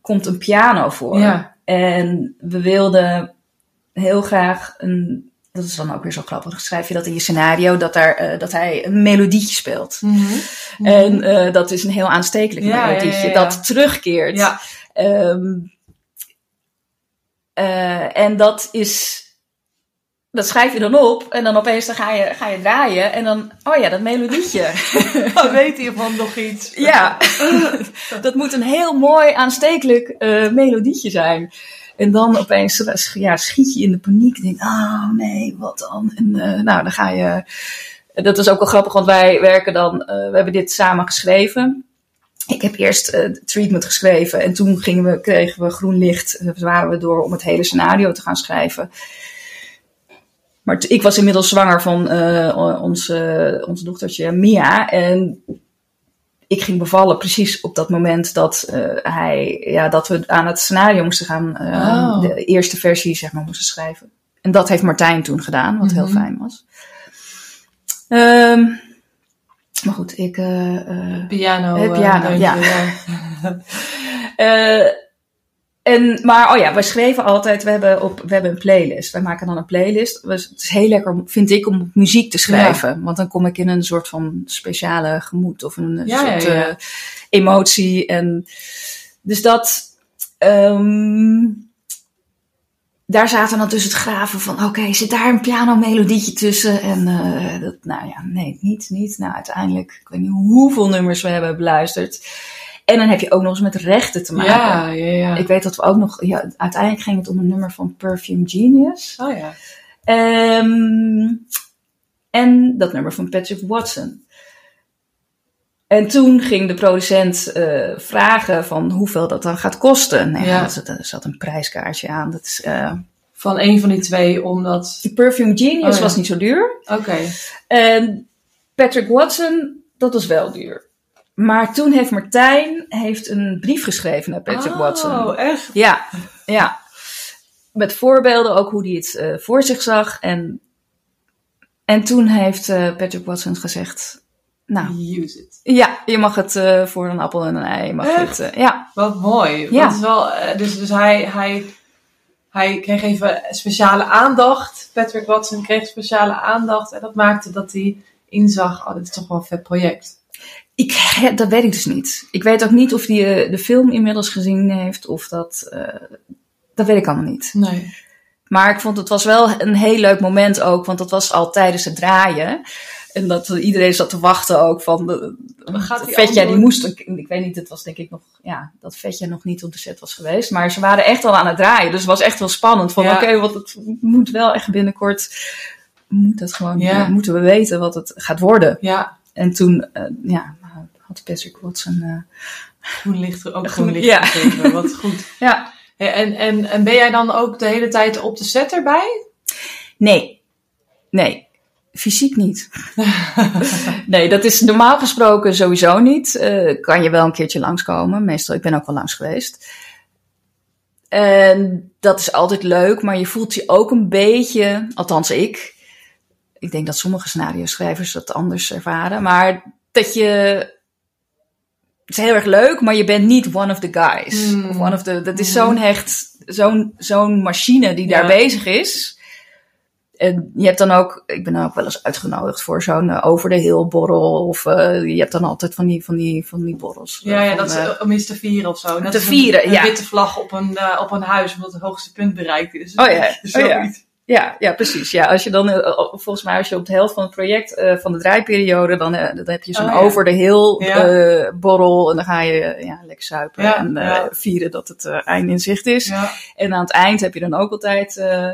komt een piano voor. Ja. En we wilden heel graag een dat is dan ook weer zo grappig. Dan schrijf je dat in je scenario, dat, daar, uh, dat hij een melodietje speelt. Mm -hmm. En uh, dat is een heel aanstekelijk ja, melodietje, ja, ja, dat terugkeert. Ja. Um, uh, en dat is, dat schrijf je dan op en dan opeens dan ga, je, ga je draaien en dan, oh ja, dat melodietje. Dan weet hij van nog iets. ja, dat moet een heel mooi aanstekelijk melodietje zijn. En dan opeens ja, schiet je in de paniek. Denk, oh nee, wat dan? En uh, nou, dan ga je. Dat is ook wel grappig, want wij werken dan. Uh, we hebben dit samen geschreven. Ik heb eerst uh, treatment geschreven en toen gingen we, kregen we groen licht. Waren we door om het hele scenario te gaan schrijven. Maar ik was inmiddels zwanger van uh, onze, onze dochtertje Mia. En ik ging bevallen precies op dat moment dat uh, hij, ja, dat we aan het scenario moesten gaan, oh. de eerste versie zeg maar moesten schrijven. En dat heeft Martijn toen gedaan, wat Mhm. heel fijn was. Um, maar goed, ik. Piano. Piano, ja. ja. en, maar oh ja, wij schreven altijd, we hebben, op, we hebben een playlist. Wij maken dan een playlist. Het is heel lekker, vind ik, om muziek te schrijven. Ja. Want dan kom ik in een soort van speciale gemoed of een ja, soort ja. Uh, emotie. En, dus dat. Um, daar zaten dan tussen het graven van, oké, okay, zit daar een pianomelodietje tussen? En uh, dat, nou ja, nee, niet, niet. Nou, uiteindelijk, ik weet niet hoeveel nummers we hebben beluisterd. En dan heb je ook nog eens met rechten te maken. Ja, ja, ja. Ik weet dat we ook nog, ja, uiteindelijk ging het om een nummer van Perfume Genius. Oh ja. Um, en dat nummer van Patrick Watson. En toen ging de producent uh, vragen van hoeveel dat dan gaat kosten. Nee, Ja. er zat, een prijskaartje aan. Dat is, uh, Van een van die twee, omdat... die Perfume Genius Oh, ja. was niet zo duur. Oké. En Patrick Watson, dat was wel duur. Maar toen heeft Martijn heeft een brief geschreven naar Patrick Watson. Oh, echt? Ja, ja. Met voorbeelden ook hoe hij het uh, voor zich zag. En, en toen heeft uh, Patrick Watson gezegd... Nou, Use it. ja, je mag het uh, voor een appel en een ei. Mag Echt? het, ja. Wat mooi. Ja. Dat is wel, eh, dus dus hij, hij, hij kreeg even speciale aandacht. Patrick Watson kreeg speciale aandacht. En dat maakte dat hij inzag, oh, dit is toch wel een vet project? Ik, dat weet ik dus niet. Ik weet ook niet of die eh, de film inmiddels gezien heeft of dat. eh, dat weet ik allemaal niet. Nee. Maar ik vond het was wel een heel leuk moment ook, want dat was al tijdens het draaien. En dat iedereen zat te wachten ook van de, gaat die Vetja die moest, ik, ik weet niet, het was denk ik nog, ja, dat Vetja nog niet op de set was geweest. Maar ze waren echt al aan het draaien, dus het was echt wel spannend. Van Ja. oké, want het moet wel echt binnenkort, moet dat gewoon, Ja. moeten we weten wat het gaat worden. Ja, En toen, eh, ja, had Patrick Watson, eh, groen licht ook Groen- licht ja. gegeven. Wat goed. ja, En, en, en ben jij dan ook de hele tijd op de set erbij? Nee. Nee. Fysiek niet. nee, dat is normaal gesproken sowieso niet. Eh, kan je wel een keertje langskomen. Meestal, ik ben ook wel langs geweest. En dat is altijd leuk, maar je voelt je ook een beetje, althans ik. Ik denk dat sommige scenario schrijvers dat anders ervaren. Maar dat je. Het is heel erg leuk, maar je bent niet one of the guys. Hmm. Of one of the, dat is Hmm. zo'n hecht, zo'n zo'n machine die daar Ja. bezig is. En je hebt dan ook, ik ben dan ook wel eens uitgenodigd voor zo'n eh, over de hill borrel. Of eh, je hebt dan altijd van die, van die, van die borrels. Ja, ja Van, dat is eh, eh, om te vieren of zo. Net te vieren, een, een ja. witte vlag op een, eh, op een huis, omdat het hoogste punt bereikt is. Oh ja, oh ja. Ja, ja, precies. Ja, als je dan, eh, volgens mij, als je op de helft van het project eh, van de draaiperiode, dan, eh, dan heb je zo'n Oh, ja. over de Ja. eh, borrel. En dan ga je eh, ja, lekker suipen Ja, en eh, vieren dat het eh, einde in zicht is. En aan het eind heb je dan ook altijd eh,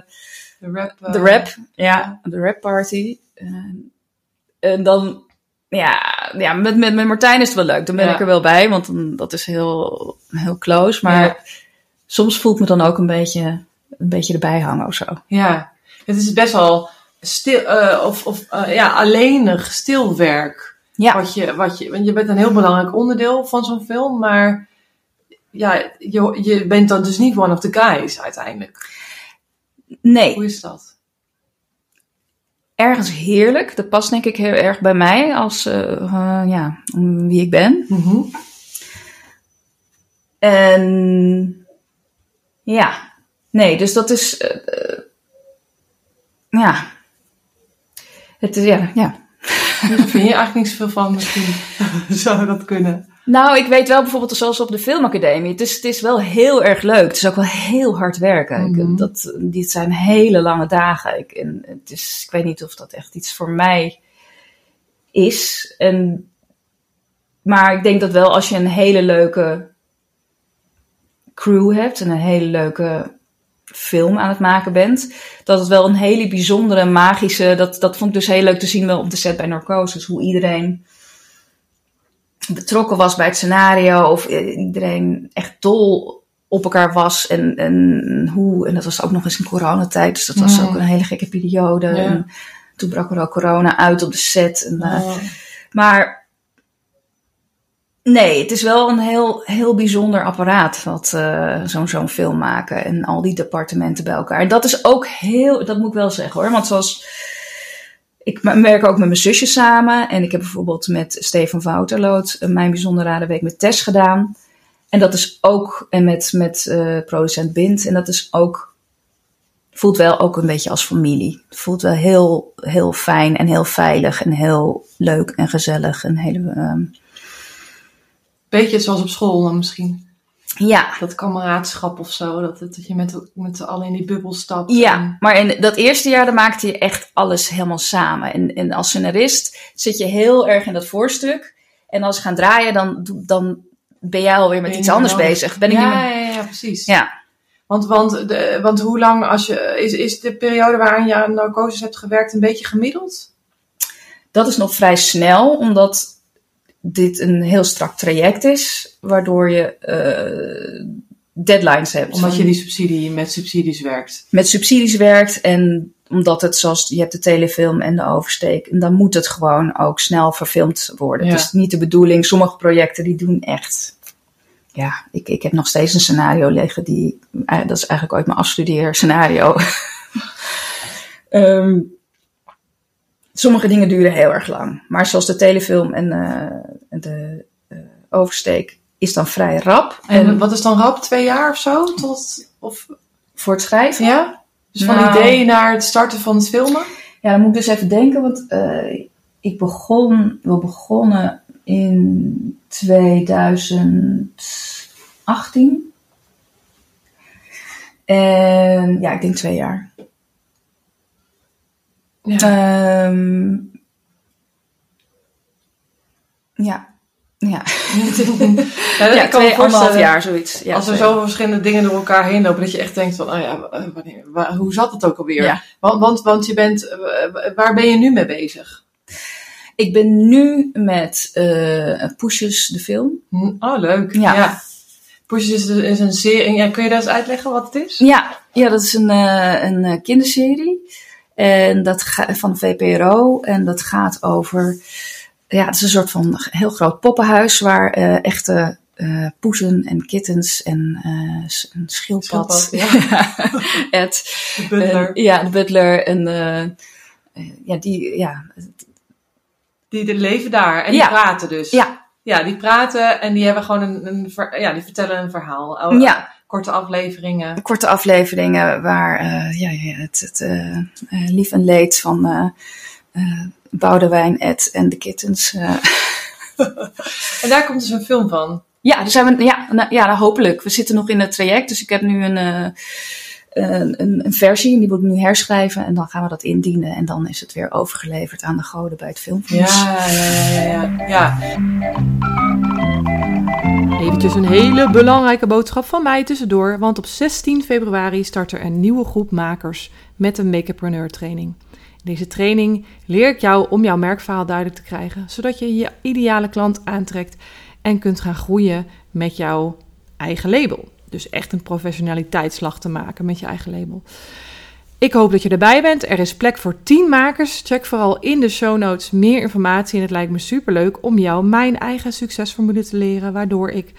de rap. eh, de rap. Ja, de rap party. En, en dan, ja, ja met, met, met Martijn is het wel leuk. Dan ben ik er wel bij, want dan, dat is heel, heel close. Maar soms voelt me dan ook een beetje, een beetje erbij hangen of zo. Ja, het is best wel stil, eh, of, of eh, ja, alleenig stil werk. Ja. Wat je, wat je, want je bent een heel belangrijk onderdeel van zo'n film, maar ja, je, je bent dan dus niet one of the guys uiteindelijk. Nee, Hoe is dat? ergens heerlijk. Dat past denk ik heel erg bij mij als, eh, ja, wie ik ben. Mhm. En ja, nee, dus dat is, eh, eh, ja. Het is, ja, ja. Daar vind je eigenlijk niet zoveel van misschien. Zou dat kunnen? Nou, ik weet wel bijvoorbeeld zoals op de filmacademie. Het is, het is wel heel erg leuk. Het is ook wel heel hard werken. Ik- Mhm. dat, dit zijn hele lange dagen. Ik, en het is, ik weet niet of dat echt iets voor mij is. En, maar ik denk dat wel als je een hele leuke crew hebt en een hele leuke film aan het maken bent, dat het wel een hele bijzondere, magische. Dat, dat vond ik dus heel leuk te zien wel op de set bij Narcosis. Hoe iedereen betrokken was bij het scenario. Of eh, iedereen echt dol op elkaar was. En, en hoe, en dat was ook nog eens in coronatijd. Dus dat was Mm. ook een hele gekke periode. Ja. En toen brak er ook corona uit op de set. En, eh, maar nee, het is wel een heel, heel bijzonder apparaat. Wat eh, zo'n zo'n film maken. En al die departementen bij elkaar. Dat is ook heel, dat moet ik wel zeggen hoor. Want zoals ik werk ook met mijn zusje samen. En ik heb bijvoorbeeld met Stefan Wouterloot eh, mijn bijzondere radenweek met Tess gedaan. En dat is ook, en met, met eh, producent Bind. En dat is ook, voelt wel ook een beetje als familie. Het voelt wel heel, heel fijn en heel veilig en heel leuk en gezellig. En hele, ehm, Beetje zoals op school dan misschien. ja, Dat kameraadschap of zo. Dat, dat je met, met z'n allen in die bubbel stapt. Ja, En- maar in dat eerste jaar dan maakte je echt alles helemaal samen. En, en als scenarist zit je heel erg in dat voorstuk. En als we gaan draaien, dan, dan ben jij alweer met iets anders bezig. Ben ik niet ja, meer... ja, ja, precies. Ja. Want, want, de, want hoe lang als je, is, is de periode waarin je aan narcosis hebt gewerkt een beetje gemiddeld? Dat is nog vrij snel, omdat dit een heel strak traject is. Waardoor je eh, deadlines hebt. Omdat je die subsidie met subsidies werkt. met subsidies werkt. En omdat het zoals je hebt de telefilm en de oversteek. En dan moet het gewoon ook snel verfilmd worden. Ja. Het is niet de bedoeling. Sommige projecten die doen echt. Ja, ik, ik heb nog steeds een scenario liggen die. eh, Dat is eigenlijk ooit mijn afstudeer scenario. Sommige dingen duren heel erg lang. Maar zoals de telefilm en eh, de eh, oversteek is dan vrij rap. En, wat is dan rap? Twee jaar of zo? Tot, of, voor het schrijven. ja? Dus van Nou. idee naar het starten van het filmen? Ja, dan moet ik dus even denken, want eh, ik begon, we begonnen in 2018. En ja, ik denk twee jaar. Ja. Ehm, ja. Ja. Ja, ja, ik kan me voorstellen, jaar, zoiets. Ja, als er zoveel verschillende dingen door elkaar heen lopen, dat je echt denkt van, oh ja, wanneer, wa- hoe zat het ook alweer? Ja. Want, want, want je bent, eh, waar ben je nu mee bezig? Ik ben nu met eh Pushes, de film. Hm, Oh, leuk. Ja. Push is, is een serie. Ja, kun je dat eens uitleggen wat het is? Ja, ja dat is een, eh, een kinderserie. En dat ga, van de VPRO. En dat gaat over. Ja, het is een soort van heel groot poppenhuis waar eh, echte eh poezen en kittens en eh, een schildpad. Schildpad, Ed. De butler. Ja, de butler. En ja, die, ja, die, die leven daar en Ja. die praten dus. Ja. Ja, die praten en die hebben gewoon een, een ja, die vertellen een verhaal. Oh, Ja. Korte afleveringen. korte afleveringen waar eh, ja, ja, het, het eh, eh, lief en leed van Boudewijn, Ed en de kittens. En daar komt dus een film van. ja, dus zijn we, ja, nou, ja, nou, hopelijk. We zitten nog in het traject, dus ik heb nu een, een, een, versie, die moet ik nu herschrijven en dan gaan we dat indienen en dan is het weer overgeleverd aan de goden bij het filmfonds. Ja, ja, ja, ja. ja. Eventjes een hele belangrijke boodschap van mij tussendoor, want op 16 februari start er een nieuwe groep makers met een Makerpreneur training. In deze training leer ik jou om jouw merkverhaal duidelijk te krijgen, zodat je je ideale klant aantrekt en kunt gaan groeien met jouw eigen label. Dus echt een professionaliteitsslag te maken met je eigen label. Ik hoop dat je erbij bent. Er is plek voor 10 makers. Check vooral in de show notes meer informatie. En het lijkt me superleuk om jou mijn eigen succesformule te leren, waardoor ik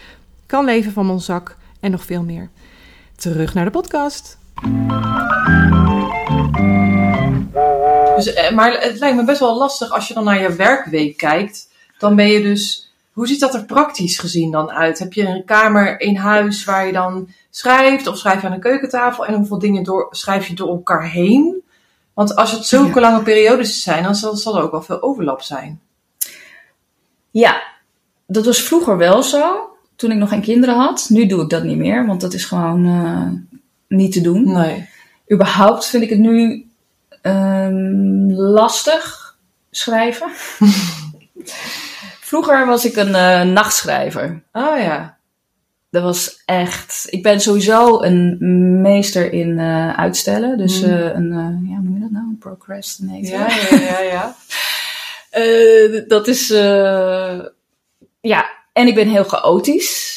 kan leven van mijn zak en nog veel meer. Terug naar de podcast. Dus, eh, maar het lijkt me best wel lastig als je dan naar je werkweek kijkt. Dan ben je dus. Hoe ziet dat er praktisch gezien dan uit? Heb je een kamer in huis waar je dan schrijft? Of schrijf je aan een keukentafel? En hoeveel dingen door, schrijf je door elkaar heen? Want als het zulke lange periodes zijn, dan zal, zal er ook wel veel overlap zijn. Ja, dat was vroeger wel zo, toen ik nog geen kinderen had. Nu doe ik dat niet meer, want dat is gewoon eh, niet te doen. Nee. Überhaupt vind ik het nu ehm, lastig schrijven. Vroeger was ik een eh, nachtschrijver. Oh ja. Dat was echt. Ik ben sowieso een meester in eh, uitstellen. Dus Mm. eh, een, ja, hoe noem je dat nou? Een procrastinator. Ja, ja, ja, ja. Dat is. ja, en ik ben heel chaotisch.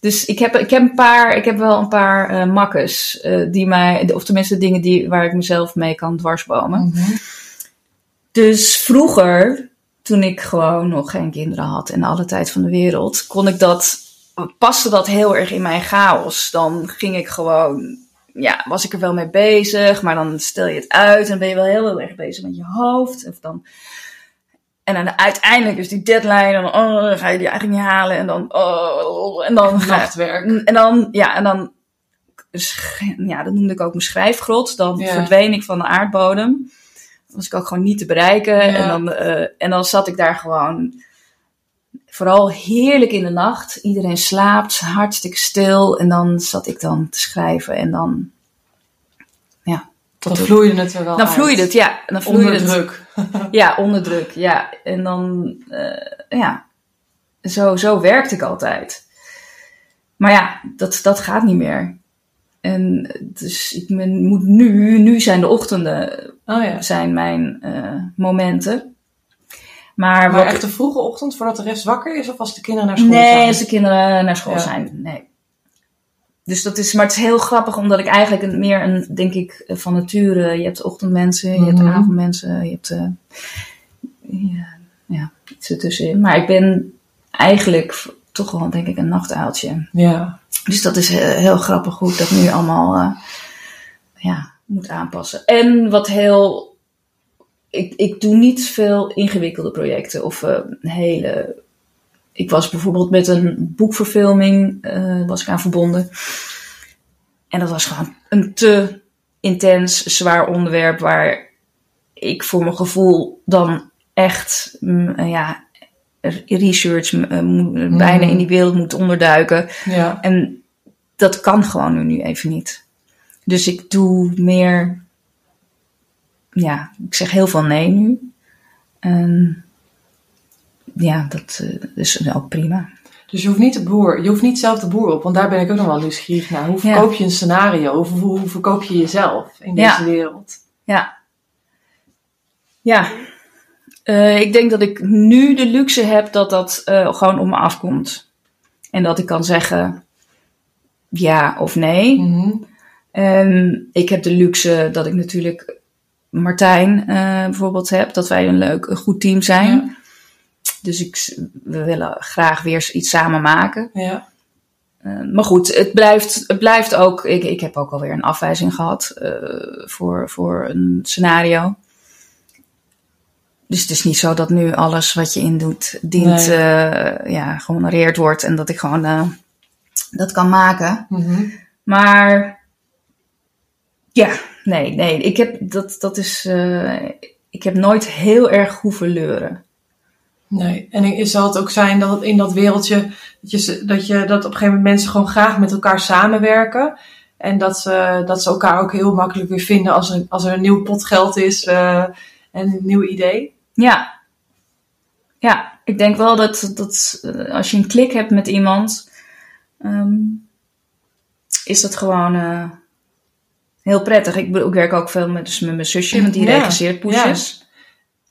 Dus ik heb, ik heb een paar, ik heb wel een paar makkers die mij, of tenminste dingen die, waar ik mezelf mee kan dwarsbomen. Mhm. Dus vroeger, toen ik gewoon nog geen kinderen had en alle tijd van de wereld, kon ik dat, paste dat heel erg in mijn chaos. Dan ging ik gewoon, ja, was ik er wel mee bezig, maar dan stel je het uit en ben je wel heel, heel erg bezig met je hoofd. Of dan, en dan uiteindelijk is die deadline, en dan, oh, dan ga je die eigenlijk niet halen en dan, oh, en dan ga Nachtwerk. en dan, ja, en dan, ja, dat noemde ik ook mijn schrijfgrot. Dan Ja. verdween ik van de aardbodem. Was ik ook gewoon niet te bereiken. Ja. En, dan, eh, en dan zat ik daar gewoon, vooral heerlijk in de nacht. Iedereen slaapt, hartstikke stil. En dan zat ik dan te schrijven. En dan, ja. Dan vloeide het er wel dan uit. vloeide het, ja. Dan vloeide Onder het, druk. ja, onder druk, ja. En dan, eh, ja, zo, zo werkte ik altijd. Maar ja, dat, dat gaat niet meer. En dus ik ben, moet nu, nu zijn de ochtenden, Oh ja. zijn mijn eh, momenten. Maar, Maar echt de vroege ochtend voordat de rest wakker is? Of als de kinderen naar school nee, zijn? als de kinderen naar school Ja. zijn, nee. Dus dat is, maar het is heel grappig, omdat ik eigenlijk een, meer een, denk ik, eh, van nature, je hebt ochtendmensen, je hebt Mhm. avondmensen, je hebt, eh, ja, ja, iets ertussenin. Maar ik ben eigenlijk toch wel, denk ik, een nachtuiltje. Ja. Dus dat is eh, heel grappig hoe ik dat nu allemaal, eh, ja, moet aanpassen. En wat heel, ik, ik doe niet veel ingewikkelde projecten of eh, hele ik was bijvoorbeeld met een boekverfilming was ik aan verbonden. En dat was gewoon een te intens, zwaar onderwerp waar ik voor mijn gevoel dan echt mm, ja, research eh, moet- bijna in die wereld moet onderduiken. Ja. En dat kan gewoon nu, even niet. Dus ik doe meer, ja, ik zeg heel veel nee nu. En ja, dat eh, is ook prima. Dus je hoeft niet de boer, je hoeft niet zelf de boer op, want daar ben ik ook nog wel nieuwsgierig naar. Hoe Ja. verkoop je een scenario? Hoe, hoe, hoe verkoop je jezelf in Ja. deze wereld? Ja. Ja. Eh, ik denk dat ik nu de luxe heb dat dat eh, gewoon op me afkomt. En dat ik kan zeggen ja of nee. Mhm. En ik heb de luxe dat ik natuurlijk Martijn eh, bijvoorbeeld heb. Dat wij een leuk, een goed team zijn. Ja. Dus ik, we willen graag weer iets samen maken. Ja. Eh, maar goed, het blijft, het blijft ook. Ik, ik heb ook alweer een afwijzing gehad eh, voor, voor een scenario. Dus het is niet zo dat nu alles wat je indoet, dient, Nee. eh, ja, gehonoreerd wordt en dat ik gewoon eh, dat kan maken. Mhm. Maar ja, nee, nee. Ik heb dat, dat is. eh, ik heb nooit heel erg hoeven leuren. Nee, en zal het ook zijn dat het in dat wereldje, dat je, dat je dat op een gegeven moment mensen gewoon graag met elkaar samenwerken. En dat ze, dat ze elkaar ook heel makkelijk weer vinden als er, als er een nieuw pot geld is en een nieuw idee. Ja. Ja, ik denk wel dat, dat eh, als je een klik hebt met iemand, ehm, is dat gewoon eh, heel prettig. Ik, werk ook veel met, dus met mijn zusje, want die Ja, regisseert poesjes.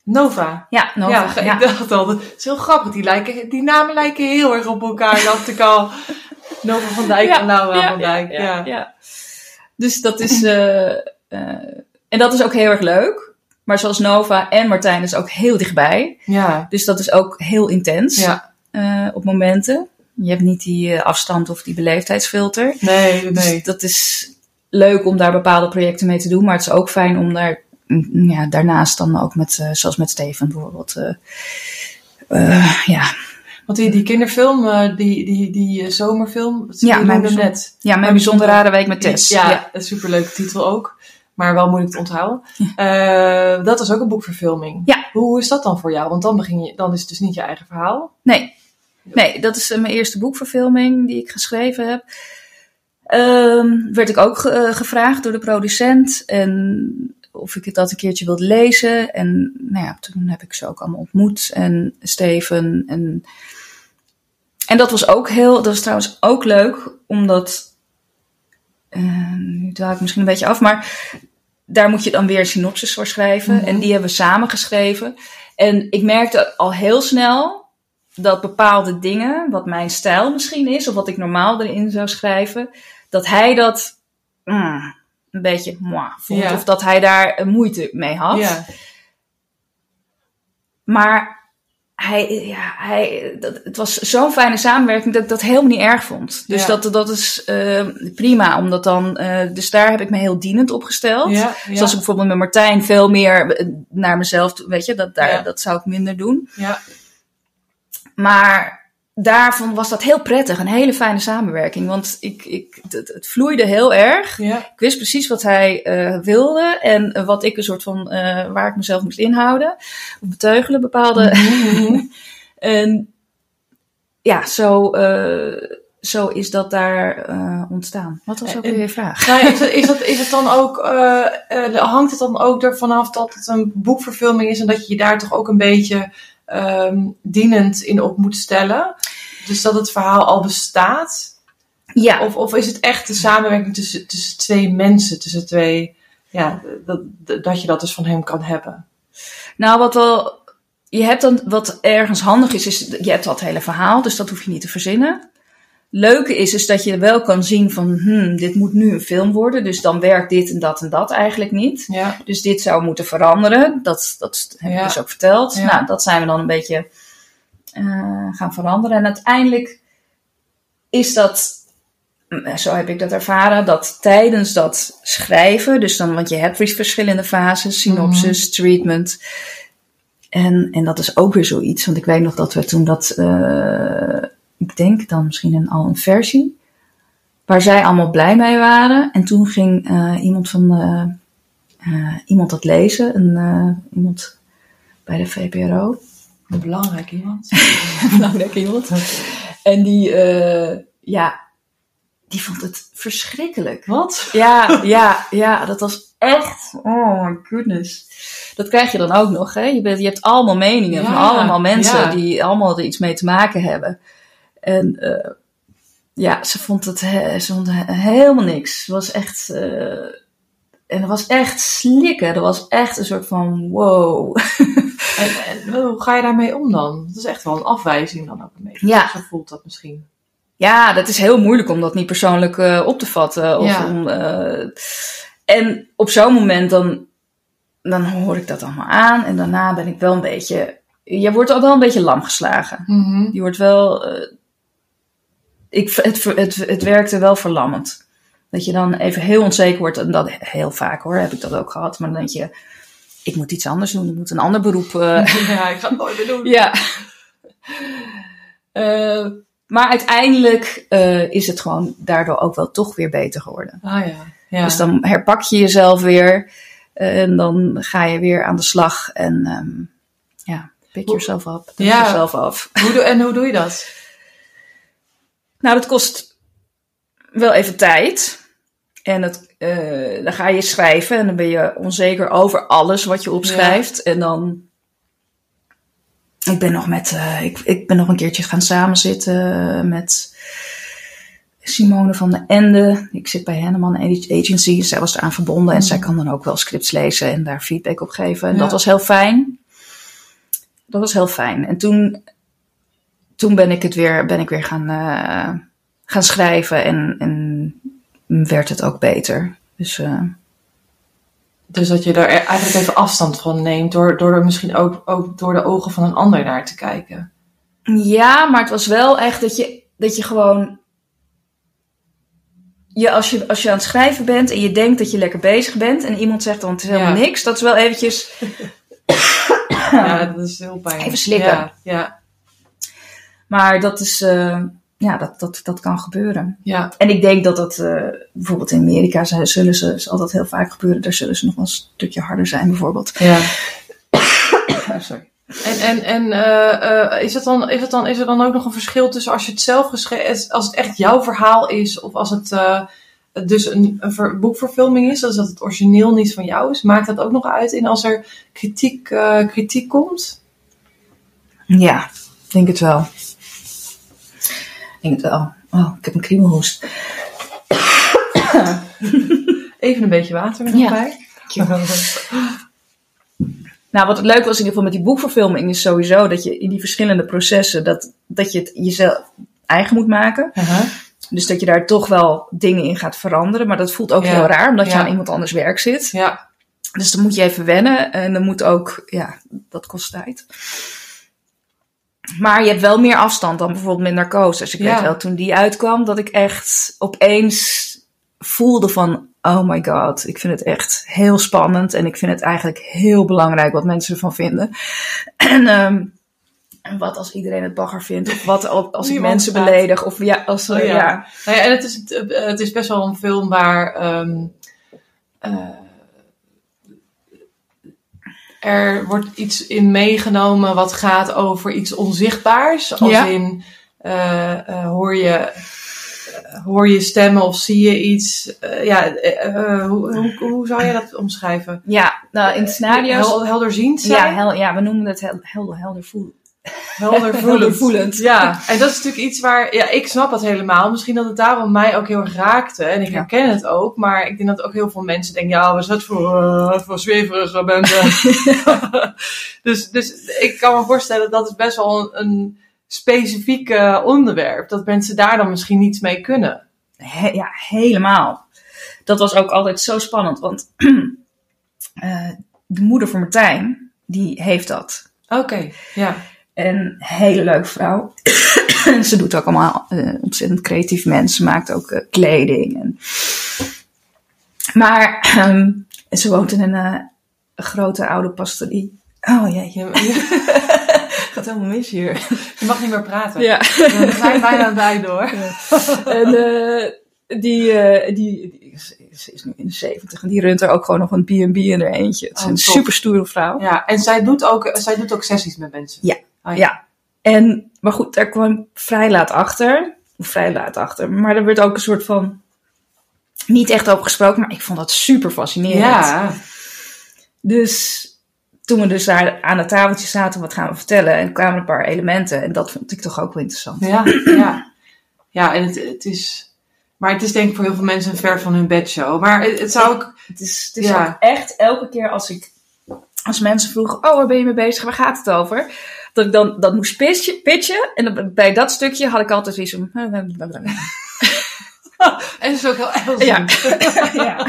Nova. Ja, Nova, ja, ik dacht al, het is heel grappig. Die, lijken, die namen lijken heel erg op elkaar, dacht ik al. Nova van Dijk en Laura van Dijk. Ja, ja. Dus dat is. eh, en dat is ook heel erg leuk. Maar zoals Nova en Martijn is ook heel dichtbij. ja. Dus dat is ook heel intens ja. eh, op momenten. Je hebt niet die eh, afstand of die beleefdheidsfilter. Nee, Dus nee. dat is leuk om daar bepaalde projecten mee te doen. Maar het is ook fijn om daar mm, ja, daarnaast dan ook met, eh, zoals met Steven bijvoorbeeld. ja. Want die, die kinderfilm, die, die, die zomerfilm, Ja, mijn bijzonder- net. ja, mijn bijzondere bijzonder- rare week met Tess. Ja, ja. een superleuke titel ook. Maar wel moeilijk te onthouden. Eh, dat is ook een boekverfilming. Ja. Hoe is dat dan voor jou? Want dan, begin je, dan is het dus niet je eigen verhaal. Nee. Nee, dat is eh, mijn eerste boekverfilming die ik geschreven heb. Ehm, werd ik ook ge- eh, gevraagd door de producent en of ik het dat een keertje wilde lezen. En nou ja, toen heb ik ze ook allemaal ontmoet en Steven. En, en dat was ook heel, dat was trouwens ook leuk, omdat, nu dwaal ik misschien een beetje af, maar daar moet je dan weer een synopsis voor schrijven. Mhm. En die hebben we samen geschreven. En ik merkte al heel snel dat bepaalde dingen, wat mijn stijl misschien is, of wat ik normaal erin zou schrijven, dat hij dat mm, een beetje moi vond. Ja. Of dat hij daar moeite mee had. Ja. Maar hij, ja, hij, dat, het was zo'n fijne samenwerking dat ik dat helemaal niet erg vond. Dus Ja. dat, dat is eh, prima, omdat dan, eh, dus daar heb ik me heel dienend opgesteld. Ja, ja. Zoals ik bijvoorbeeld met Martijn veel meer eh, naar mezelf, weet je, dat, daar, dat zou ik minder doen. ja. Maar daarvan was dat heel prettig, een hele fijne samenwerking. Want ik, ik, het, het vloeide heel erg. ja. Ik wist precies wat hij eh, wilde en wat ik een soort van, eh, waar ik mezelf moest inhouden. Of beteugelen, bepaalde. Mhm. en ja, zo, eh, zo is dat daar ontstaan. Wat was ook weer je vraag? Nou, is, het, is, het, is het dan ook, hangt het dan ook ervan af dat het een boekverfilming is en dat je je daar toch ook een beetje ehm, dienend in op moet stellen? Dus dat het verhaal al bestaat? Ja, Of, of is het echt de samenwerking tussen, tussen twee mensen, tussen twee, ja, dat, dat je dat dus van hem kan hebben? nou wat wel, je hebt dan, wat ergens handig is, is je hebt dat hele verhaal, dus dat hoef je niet te verzinnen. Leuke is, is dat je wel kan zien van, hmm, dit moet nu een film worden, dus dan werkt dit en dat en dat eigenlijk niet. Ja, Dus dit zou moeten veranderen. Dat, dat heb ik Ja. dus ook verteld. Ja. Nou, dat zijn we dan een beetje gaan veranderen. En uiteindelijk is dat, mm, zo heb ik dat ervaren, dat tijdens dat schrijven, dus dan, want je hebt weer verschillende fases, synopsis, treatment. En, en dat is ook weer zoiets, want ik weet nog dat we toen dat, eh, ik denk dan misschien een, al een versie, waar zij allemaal blij mee waren. En toen ging eh, iemand van, eh, eh, iemand dat lezen, een, eh, iemand bij de VPRO. Een belangrijk iemand. belangrijk iemand. En die, eh, ja, die vond het verschrikkelijk. Wat? Ja, ja, ja, dat was echt, oh my goodness. Dat krijg je dan ook nog, hè? Je, bent, je hebt allemaal meningen van allemaal mensen ja. die allemaal er iets mee te maken hebben. En eh, ja, ze vond het he- ze vond he- helemaal niks. Het was echt, eh, en het was echt slikken. Er was echt een soort van wow. En, en hoe ga je daarmee om dan? Dat is echt wel een afwijzing dan ook een beetje. Ja. Zo voelt dat misschien. Ja, dat is heel moeilijk om dat niet persoonlijk eh, op te vatten. Of Ja. om, eh, en op zo'n moment dan, dan hoor ik dat allemaal aan. En daarna ben ik wel een beetje... Je wordt al wel een beetje lam geslagen. Je wordt wel... eh, ik, het, het, het werkte wel verlammend. Dat je dan even heel onzeker wordt. En dat heel vaak hoor, heb ik dat ook gehad. Maar dan denk je, ik moet iets anders doen. Ik moet een ander beroep... eh, Ja, ik ga het nooit meer doen. ja. Eh, maar uiteindelijk eh, is het gewoon daardoor ook wel toch weer beter geworden. Ah ja. ja. Dus dan herpak je jezelf weer. en dan ga je weer aan de slag. En ehm, ja, yourself up. Dust Ja. yourself af. Hoe doe, en hoe doe je dat? Nou, dat kost wel even tijd. En het, eh, dan ga je schrijven en dan ben je onzeker over alles wat je opschrijft. En dan. Ik ben nog met. eh, ik, ik ben nog een keertje gaan samenzitten met Simone van den Ende. Ik zit bij Henneman Agency. Zij was eraan verbonden en zij kan dan ook wel scripts lezen en daar feedback op geven. En Ja. dat was heel fijn. Dat was heel fijn. En toen, toen ben ik het weer, ben ik weer gaan, eh, gaan schrijven en, en werd het ook beter. Dus eh, Dus dat je er eigenlijk even afstand van neemt. Door, door er misschien ook, ook door de ogen van een ander naar te kijken. ja, maar het was wel echt dat je, dat je gewoon. Je, als, je, als je aan het schrijven bent en je denkt dat je lekker bezig bent en iemand zegt dan het is helemaal Ja. niks, dat is wel eventjes. Ja, dat is heel pijnlijk. Even slikken. Ja, ja, Maar dat is, eh, ja, dat, dat, dat kan gebeuren. ja. En ik denk dat dat eh, bijvoorbeeld in Amerika zullen ze, zal dat heel vaak gebeuren. Daar zullen ze nog wel een stukje harder zijn, bijvoorbeeld. ja. Oh, sorry. En, en, en eh, eh, is, het dan, is, het dan, is er dan ook nog een verschil tussen als je het zelf geschreven als het echt jouw verhaal is, of als het dus een, een ver- boekverfilming is, dus dat het origineel niet van jou is? Maakt dat ook nog uit in als er kritiek, kritiek komt? Ja, denk het wel. Ik denk het wel. Oh, ik heb een kriebelhoest. Even een beetje water er nog Ja. bij. Nou, wat het leuk was in ieder geval met die boekverfilming is sowieso dat je in die verschillende processen, dat, dat je het jezelf eigen moet maken. Uh-huh. Dus dat je daar toch wel dingen in gaat veranderen. Maar dat voelt ook Ja. heel raar, omdat je aan iemand anders werk zit. Ja, Dus dan moet je even wennen. En dan moet ook, ja, dat kost tijd. Maar je hebt wel meer afstand dan bijvoorbeeld met narcose. Dus ik Ja. weet wel, toen die uitkwam, dat ik echt opeens voelde van... Oh my god, ik vind het echt heel spannend. En ik vind het eigenlijk heel belangrijk wat mensen ervan vinden. En, ehm, en wat als iedereen het bagger vindt? Of wat als ik mensen beledig? Of ja, als... Oh, ja. ja. Nou ja, en het is, het is best wel een film waar ehm, eh, er wordt iets in meegenomen wat gaat over iets onzichtbaars. Als Ja. in eh, eh, hoor, je, eh, hoor je stemmen of zie je iets. Ja, hoe, hoe, hoe zou je dat omschrijven? ja, nou in scenario's... Hel, helderziend ja, zijn? hel, ja, we noemen het hel, helder, helder voelen. Heldervoelend. Heldervoelend. Ja, en dat is natuurlijk iets waar, ja, ik snap het helemaal. Misschien dat het daarom mij ook heel erg raakte. En ik Ja. herken het ook. Maar ik denk dat ook heel veel mensen denken, ja, wat is dat voor, eh, voor zweverige mensen? dus, dus ik kan me voorstellen, dat is best wel een, een specifiek onderwerp. Dat mensen daar dan misschien niets mee kunnen. He- ja, helemaal. Dat was ook altijd zo spannend, want eh, de moeder van Martijn, die heeft dat. Oké, ja. En een hele leuke vrouw. Ze doet ook allemaal eh, ontzettend creatief mens. Ze maakt ook eh, kleding. En... Maar ehm, ze woont in een eh, grote oude pastorie. Oh jeetje, Je, gaat helemaal mis hier. je mag niet meer praten. Ja. We zijn bijna bij door. En, die, die, die is, nu in de zeventig en die runt er ook gewoon nog een B&B in haar eentje. Het is Oh, een super stoere vrouw. Ja, en zij doet ook, zij doet ook sessies met mensen. Ja. Oh, Ja. En, maar goed, daar kwam vrij laat achter. Vrij laat achter. Maar er werd ook een soort van, niet echt over gesproken, maar ik vond dat super fascinerend. Ja. Dus toen we dus daar aan het tafeltje zaten, wat gaan we vertellen? En kwamen een paar elementen. En dat vond ik toch ook wel interessant. Ja, ja. Ja, en het, het is... Maar het is denk ik voor heel veel mensen een ver van hun bedshow. Maar het, het zou ook... Het is, het is Ja. ook echt elke keer als ik, als mensen vroegen, oh waar ben je mee bezig? Waar gaat het over? Dat ik dan dat moest pitchen, pitchen. En dan, bij dat stukje had ik altijd iets van... En het is ook heel heel Ja. zin. ja.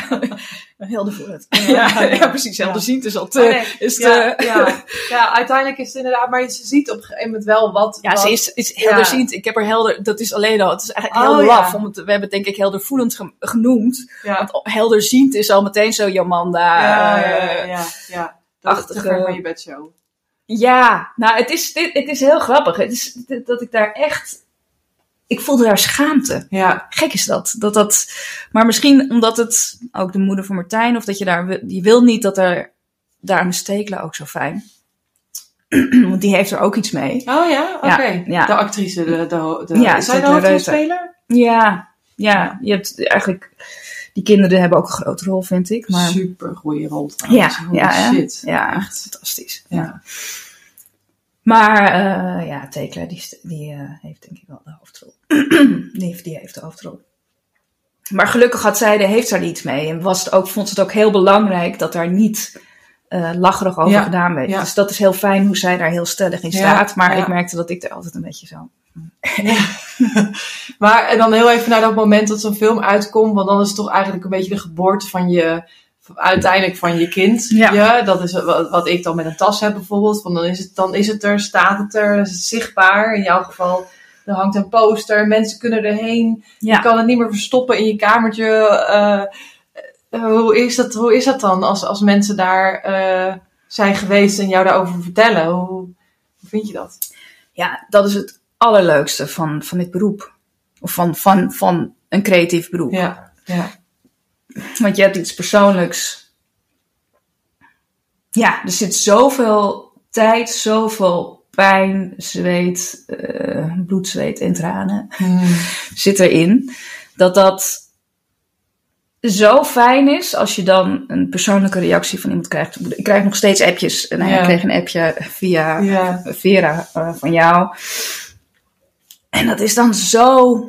Helder voor het. Ja. Ja, ja, precies. Helder zien is al te... Oh, nee. is te Ja, ja, ja, uiteindelijk is het inderdaad... Maar ze ziet op een gegeven moment wel wat... Ja, wat- ze is, is helderziend. Ik heb er helder, dat is alleen al, het is eigenlijk heel Oh, laf. ja. Om het, we hebben het denk ik heldervoelend ge- genoemd. Ja, Want helderziend is al meteen zo Jomanda. ja, eh, ja, ja, ja, ja. Dat achtige- ver van je bedshow. Ja, nou, het is, dit, het is heel grappig. Het is dat ik daar echt. Ik voelde daar schaamte. Ja, Gek is dat. dat, dat maar misschien omdat het ook de moeder van Martijn, of dat je daar. Je wil niet dat er. Daar een Stekelen ook zo fijn. Want die heeft er ook iets mee. Oh ja, oké. Ja, ja. De actrice, de, de, de, Ja, is zij de hoofdrolspeler? Ja, ja. Je hebt eigenlijk. Die kinderen hebben ook een grote rol, vind ik. Maar Super goede rol ja, trouwens. Holy ja, shit. ja, echt. fantastisch. Ja. Maar eh, ja, Tekla die, die eh, heeft denk ik wel de hoofdrol. die, heeft, die heeft de hoofdrol. Maar gelukkig had zij, daar heeft zij iets mee. En was het ook, vond ze het ook heel belangrijk dat daar niet eh lacherig over Ja, gedaan werd. ja. Dus dat is heel fijn hoe zij daar heel stellig in Ja, staat. maar ja. ik merkte dat ik er altijd een beetje zo... Maar en dan heel even naar dat moment dat zo'n film uitkomt, want dan is het toch eigenlijk een beetje de geboorte van je, uiteindelijk van je kind. Ja. dat is wat, wat ik dan met een tas heb bijvoorbeeld. Want dan is, het, dan is het er, staat het er, is het zichtbaar. In jouw geval, er hangt een poster, mensen kunnen erheen. Ja. Je kan het niet meer verstoppen in je kamertje. eh, eh, hoe, is dat, hoe is dat dan als, als mensen daar eh, zijn geweest en jou daarover vertellen? Hoe, hoe vind je dat? ja, dat is het allerleukste van, van dit beroep. Of van, van, van een creatief beroep. Ja, ja. Want je hebt iets persoonlijks. Ja, er zit zoveel tijd, zoveel pijn, zweet, eh, bloed, zweet en tranen Hmm. zit erin. Dat dat zo fijn is als je dan een persoonlijke reactie van iemand krijgt. Ik krijg nog steeds appjes. En Ja. ik kreeg een appje via Ja. Vera eh, van jou. En dat is dan zo.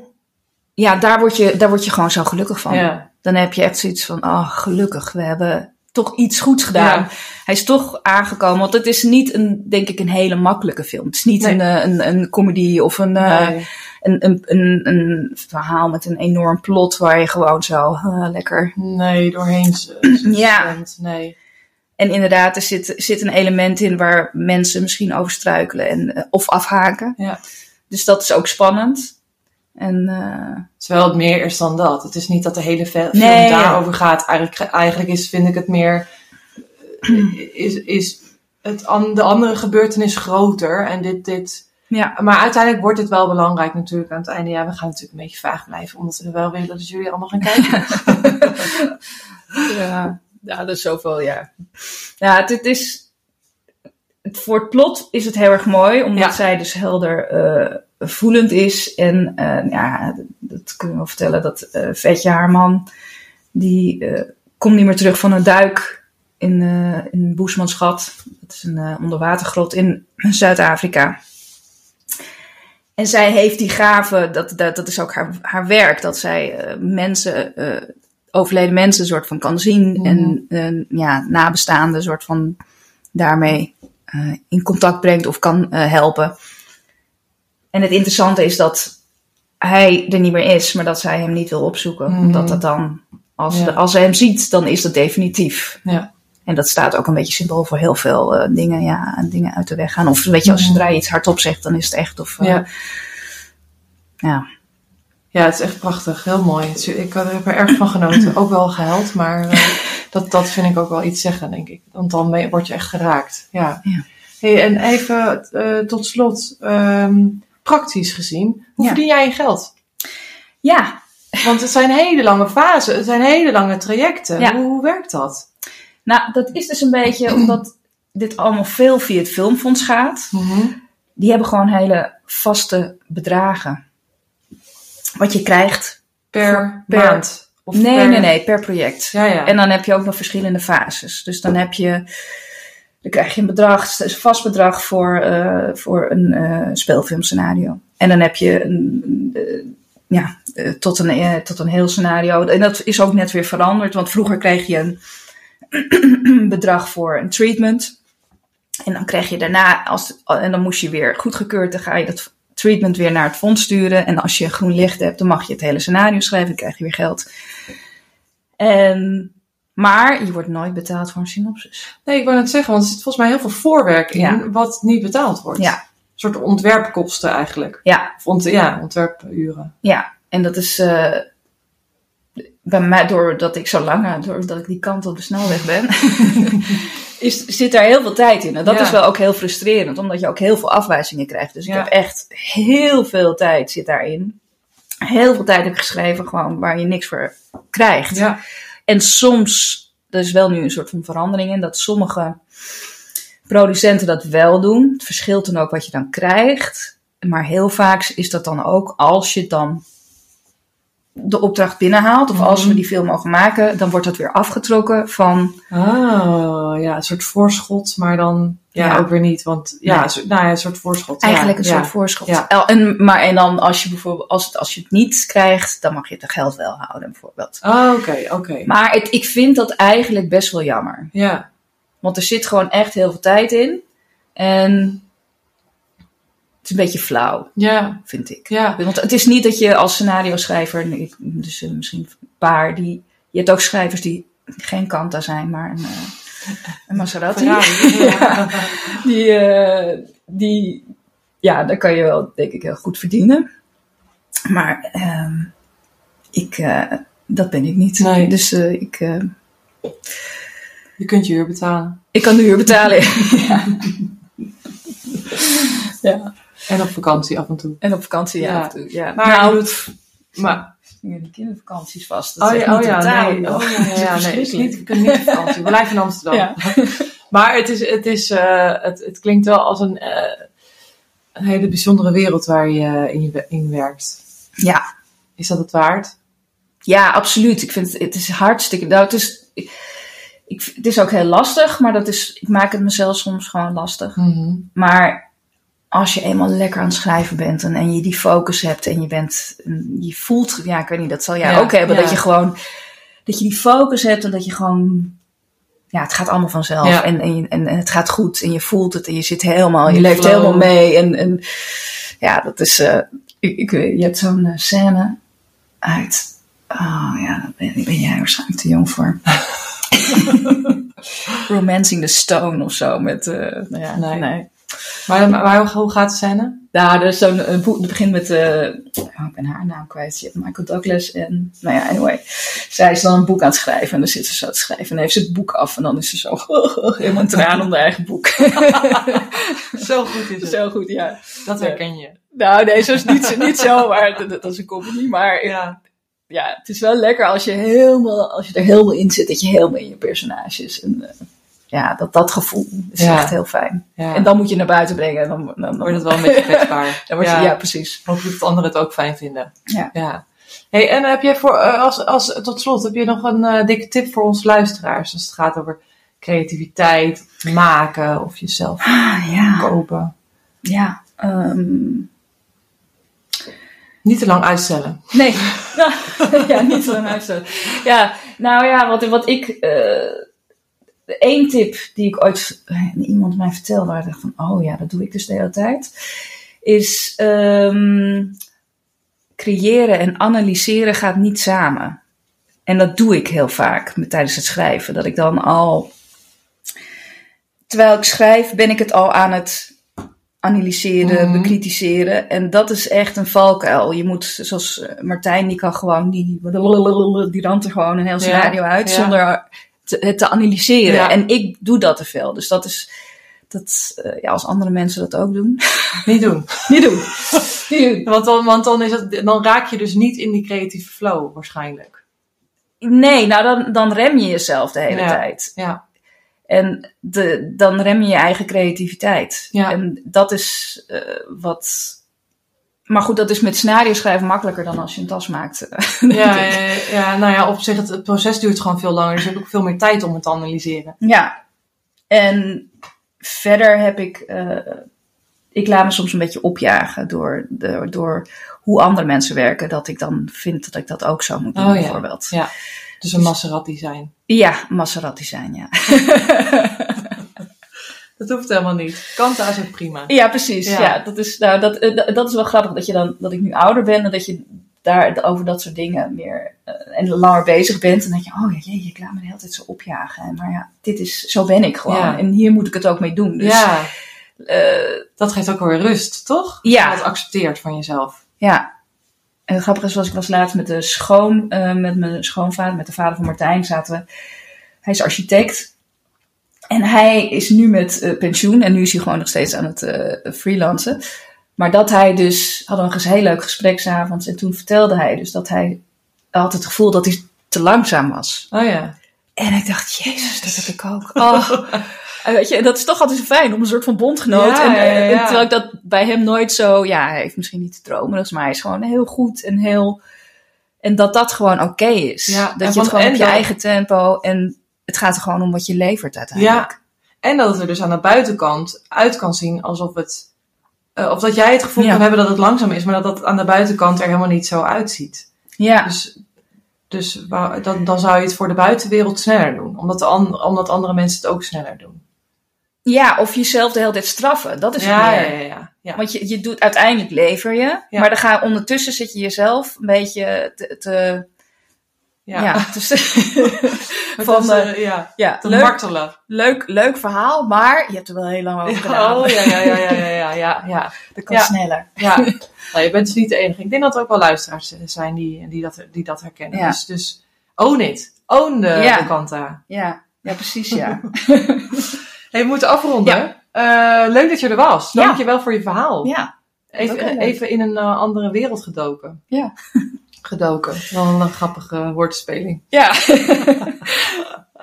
Ja, daar word je, daar word je gewoon zo gelukkig van. Ja. Dan heb je echt zoiets van: oh, gelukkig, we hebben toch iets goeds gedaan. Ja. Hij is toch aangekomen. Want het is niet, een, denk ik, een hele makkelijke film. Het is niet Nee. een, eh, een, een comedy of een, eh, een, een, een, een verhaal met een enorm plot waar je gewoon zo eh, lekker. Nee, doorheen Ja. Nee. En inderdaad, er zit, zit een element in waar mensen misschien over struikelen en, eh, of afhaken. Ja. Dus dat is ook spannend. En eh, Terwijl het meer is dan dat. Het is niet dat de hele film Nee. daarover gaat. Eigenlijk, eigenlijk is, vind ik het meer... eh, Is, is het, an- de andere gebeurtenis groter. En dit, dit... ja, Maar uiteindelijk wordt het wel belangrijk natuurlijk aan het einde. Ja, we gaan natuurlijk een beetje vaag blijven. Omdat we wel willen dat jullie allemaal gaan kijken. ja, ja, dat is zoveel, ja. Ja, het, het is... Het, voor het plot is het heel erg mooi, omdat Ja. zij dus helder eh, voelend is. En eh, ja, dat, kunnen we wel vertellen, dat eh Vetje, haar man, die komt niet meer terug van een duik in, in Boesmanschat. Dat is een onderwatergrot in Zuid-Afrika. En zij heeft die gave, dat, dat, dat is ook haar, haar werk, dat zij mensen, overleden mensen, soort van kan zien. Mhm. En eh, ja, nabestaanden, soort van daarmee eh, in contact brengt of kan eh, helpen. En het interessante is dat hij er niet meer is, maar dat zij hem niet wil opzoeken. Mhm. Omdat dat dan, als, Ja. de- als ze hem ziet, dan is dat definitief. Ja. En dat staat ook een beetje symbool voor heel veel eh, dingen, ja, en dingen uit de weg gaan. Of weet je, als Mhm. zodra je iets hardop zegt, dan is het echt. Of, Ja. ja. ja, het is echt prachtig. Heel mooi. Ik heb er erg van genoten. Ook wel gehuild. Maar dat, dat vind ik ook wel iets zeggen, denk ik. Want dan word je echt geraakt. Ja. Ja. Hey, en even eh, tot slot. ehm, praktisch gezien. Hoe Ja. verdien jij je geld? Ja, Want het zijn hele lange fasen, het zijn hele lange trajecten. Ja. Hoe, hoe werkt dat? Nou, dat is dus een beetje omdat dit allemaal veel via het Filmfonds gaat. Die hebben gewoon hele vaste bedragen. Wat je krijgt. Per, Per- maand? Of nee, per- nee, nee, per project. Ja, ja. En dan heb je ook nog verschillende fases. Dus dan heb je, dan krijg je een bedrag, een vast bedrag voor, eh, voor een eh, speelfilmscenario. En dan heb je een, ja, eh, tot, een, tot een heel scenario. En dat is ook net weer veranderd, want vroeger kreeg je een bedrag voor een treatment. En dan kreeg je daarna, als, en dan moest je weer goedgekeurd, dan ga je dat treatment weer naar het fonds sturen. En als je groen licht hebt, dan mag je het hele scenario schrijven, dan krijg je weer geld. En, maar je wordt nooit betaald voor een synopsis. Nee, ik wou net zeggen, want er zit volgens mij heel veel voorwerk in Ja. wat niet betaald wordt. Ja. Een soort ontwerpkosten eigenlijk. Ja, Of ont ja, ontwerpuren. ja. En dat is eh, bij mij, doordat ik zo lang, eh, doordat ik die kant op de snelweg ben, is, zit daar heel veel tijd in. En dat Ja. is wel ook heel frustrerend, omdat je ook heel veel afwijzingen krijgt. Dus ik Ja. heb echt heel veel tijd zit daarin. Heel veel tijd heb ik geschreven, gewoon waar je niks voor krijgt. Ja. En soms, er is wel nu een soort van verandering in, dat sommige producenten dat wel doen. Het verschilt dan ook wat je dan krijgt. Maar heel vaak is dat dan ook als je dan de opdracht binnenhaalt, of als we Mhm. die film mogen maken, dan wordt dat weer afgetrokken van. Oh, ja, een soort voorschot, maar dan ja, Ja. ook weer niet. Want ja, Nee. een soort- nou ja, een soort voorschot. Eigenlijk ja, een soort voorschot. En, maar en dan als je bijvoorbeeld, als, het, als je het niet krijgt, dan mag je het geld wel houden, bijvoorbeeld. Oh, oké, oké. Maar het, ik vind dat eigenlijk best wel jammer. Ja, Want er zit gewoon echt heel veel tijd in. En het is een beetje flauw, ja, vind ik. ja. Want het is niet dat je als scenario schrijver, dus eh, misschien een paar, die, je hebt ook schrijvers die geen Kanta zijn, maar een, eh, een Maserati. Ja. Die, eh, die, ja, daar kan je wel, denk ik, heel goed verdienen. Maar ehm, ik, dat ben ik niet. Nee. Dus ik, Je kunt je huur betalen. ik kan de huur betalen. ja. ja. En op vakantie af en toe. En op vakantie, ja. Af en toe, ja. Maar nou, je doet... Maar, de kindervakanties vast. Dat oh ja, oh ja, nee. Oh ja, nee. Het is niet, we kunnen niet op vakantie. We blijven in Amsterdam. Ja. Maar het, is, het, is, eh, het, het klinkt wel als een, eh, een hele bijzondere wereld waar je in, je in werkt. ja, Is dat het waard? Ja, absoluut. Ik vind het, het is hartstikke. Nou, het, is, ik, ik, het is ook heel lastig, maar dat is, ik maak het mezelf soms gewoon lastig. Maar als je eenmaal lekker aan het schrijven bent en, en je die focus hebt en je bent, je voelt, ja, ik weet niet, dat zal jij Ja, ook hebben, ja. dat je gewoon, dat je die focus hebt en dat je gewoon, ja, het gaat allemaal vanzelf Ja. en, en, en, en het gaat goed en je voelt het en je zit helemaal, je leeft flow. helemaal mee en, en ja, dat is, eh, ik, ik, weet- je hebt zo'n eh, scène uit, oh ja, daar ben, ben jij waarschijnlijk te jong voor. Romancing the Stone of zo. Met, eh, nou ja, Nee. nee. Maar, maar hoe- gaat de scène? Nou, er is zo'n een boek, het begint met, eh, oh, ik ben haar naam kwijt, je hebt Michael Douglas en, nou ja, anyway. Zij is dan een boek aan het schrijven en dan zit ze zo te schrijven en dan heeft ze het boek af en dan is ze zo, helemaal een traan om haar eigen boek. Zo goed is het. zo goed, ja. Dat herken je. Nou, nee, zo is het niet, niet zo, maar dat, dat is een comedy, maar Ja. ja, het is wel lekker als je helemaal, als je er helemaal in zit, dat je helemaal in je personages en, eh, ja, dat, dat gevoel is Ja. echt heel fijn. ja. En dan moet je naar buiten brengen en dan, dan, dan, wordt het wel een beetje kwetsbaar. dan word je, ja. precies. Hopelijk dat anderen het ook fijn vinden. Ja. ja. Hey, en heb je voor, eh, als, als, tot slot, heb je nog een eh, dikke tip voor onze luisteraars? Als het gaat over creativiteit, maken of jezelf Ah, ja. kopen. Ja, ehm, Niet te lang uitstellen. nee. ja, niet zo lang uitstellen. Ja, nou ja, wat, wat ik... eh Eén tip die ik ooit eh, iemand mij vertelde, waar ik dacht van, oh ja, dat doe ik dus de hele tijd, is ehm, creëren en analyseren gaat niet samen. En dat doe ik heel vaak tijdens het schrijven. Dat ik dan al, terwijl ik schrijf, ben ik het al aan het analyseren, Mhm. bekritiseren. En dat is echt een valkuil. Je moet, zoals eh, Martijn, die kan gewoon, die, die ramt er gewoon een heel scenario uit ja. zonder te, het te analyseren. Ja. En ik doe dat te veel. Dus dat is Dat, eh, ja, als andere mensen dat ook doen. Niet doen. Niet doen. Niet doen. Want, dan, want dan, is het, dan raak je dus niet in die creatieve flow waarschijnlijk. Nee, nou dan, dan rem je jezelf de hele Ja. tijd. Ja. En de, dan rem je je eigen creativiteit. Ja. En dat is eh, wat. Maar goed, dat is met scenario schrijven makkelijker dan als je een tas maakt. denk Ja, ik. ja, ja, nou ja, op zich, het, het proces duurt gewoon veel langer. Dus je hebt ook veel meer tijd om het te analyseren. Ja. En verder heb ik. eh, ik laat me soms een beetje opjagen door, de, door hoe andere mensen werken. Dat ik dan vind dat ik dat ook zo moet doen, Oh ja. bijvoorbeeld. Ja. Dus een Maserati zijn. Ja, Maserati zijn, ja. Dat hoeft helemaal niet. Kanta is ook prima. Ja, precies. Ja. Ja. dat, is, nou, dat, eh, dat- dat is wel grappig dat, je dan, dat ik nu ouder ben en dat je daar over dat soort dingen meer eh, en langer bezig bent. En dan denk je, oh ja, jee, ik laat me de hele tijd zo opjagen. En, maar ja, dit is, zo ben ik gewoon. Ja. En hier moet ik het ook mee doen. Dus, ja, eh, dat geeft ook weer rust, toch? Ja. Dat je dat accepteert van jezelf. ja. En het grappige is, was ik was laatst met de schoon, met mijn schoonvader, met de vader van Martijn zaten we. Hij is architect. En hij is nu met eh, pensioen en nu is hij gewoon nog steeds aan het eh freelancen. Maar dat hij dus, hadden we een heel leuk gesprek s'avonds. En toen vertelde hij dus dat hij had het gevoel dat hij te langzaam was. Oh ja. En ik dacht, jezus, dat heb ik ook. Oh. En weet je, dat is toch altijd zo fijn om een soort van bondgenoot. Ja, en, ja, ja, en ja. terwijl ik dat bij hem nooit zo, ja, hij heeft misschien niet dromerig, maar hij is gewoon heel goed en heel. En dat dat gewoon oké is. En dat je het gewoon en op je eigen tempo en het gaat er gewoon om wat je levert uiteindelijk. En dat het er dus aan de buitenkant uit kan zien alsof het... eh, of dat jij het gevoel Ja. kan hebben dat het langzaam is, maar dat het aan de buitenkant er helemaal niet zo uitziet. Ja, Dus, dus dan, dan zou je het voor de buitenwereld sneller doen. Omdat, de an- omdat andere mensen het ook sneller doen. ja, of jezelf de hele tijd straffen. Dat is Ja, het ja, meer. ja, ja. ja. Want je, je doet, uiteindelijk lever je. Ja. Maar dan ga, ondertussen zit je jezelf een beetje te, te, ja, dus, van, de, ja, ja, dus- eh, eh, te leuk. Leuk, verhaal, maar je hebt er wel heel lang over gedaan. Oh, ja, ja, ja, ja, ja, ja, ja. Dat kan sneller. Ja, nou, je bent dus niet de enige. Ik denk dat er ook wel luisteraars eh, zijn die, die, dat, die dat herkennen. Dus, dus own it. Own de, de kanta. Ja. ja, precies, ja. hey, we moeten afronden. Leuk dat je er was. Dank je wel voor je verhaal. Ja. Even, even in een andere wereld gedoken. Ja. Gedoken. Wel een grappige woordspeling. Ja.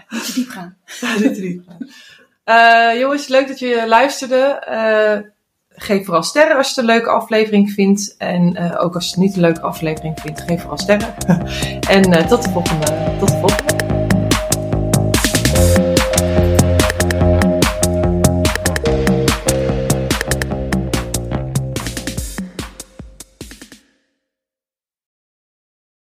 Moet je diep gaan. Daar zit er niet van. Eh, jongens, leuk dat je luisterde. Eh, geef vooral sterren als je het een leuke aflevering vindt. En eh, ook als je het niet een leuke aflevering vindt, geef vooral sterren. en eh, tot de volgende. Tot de volgende.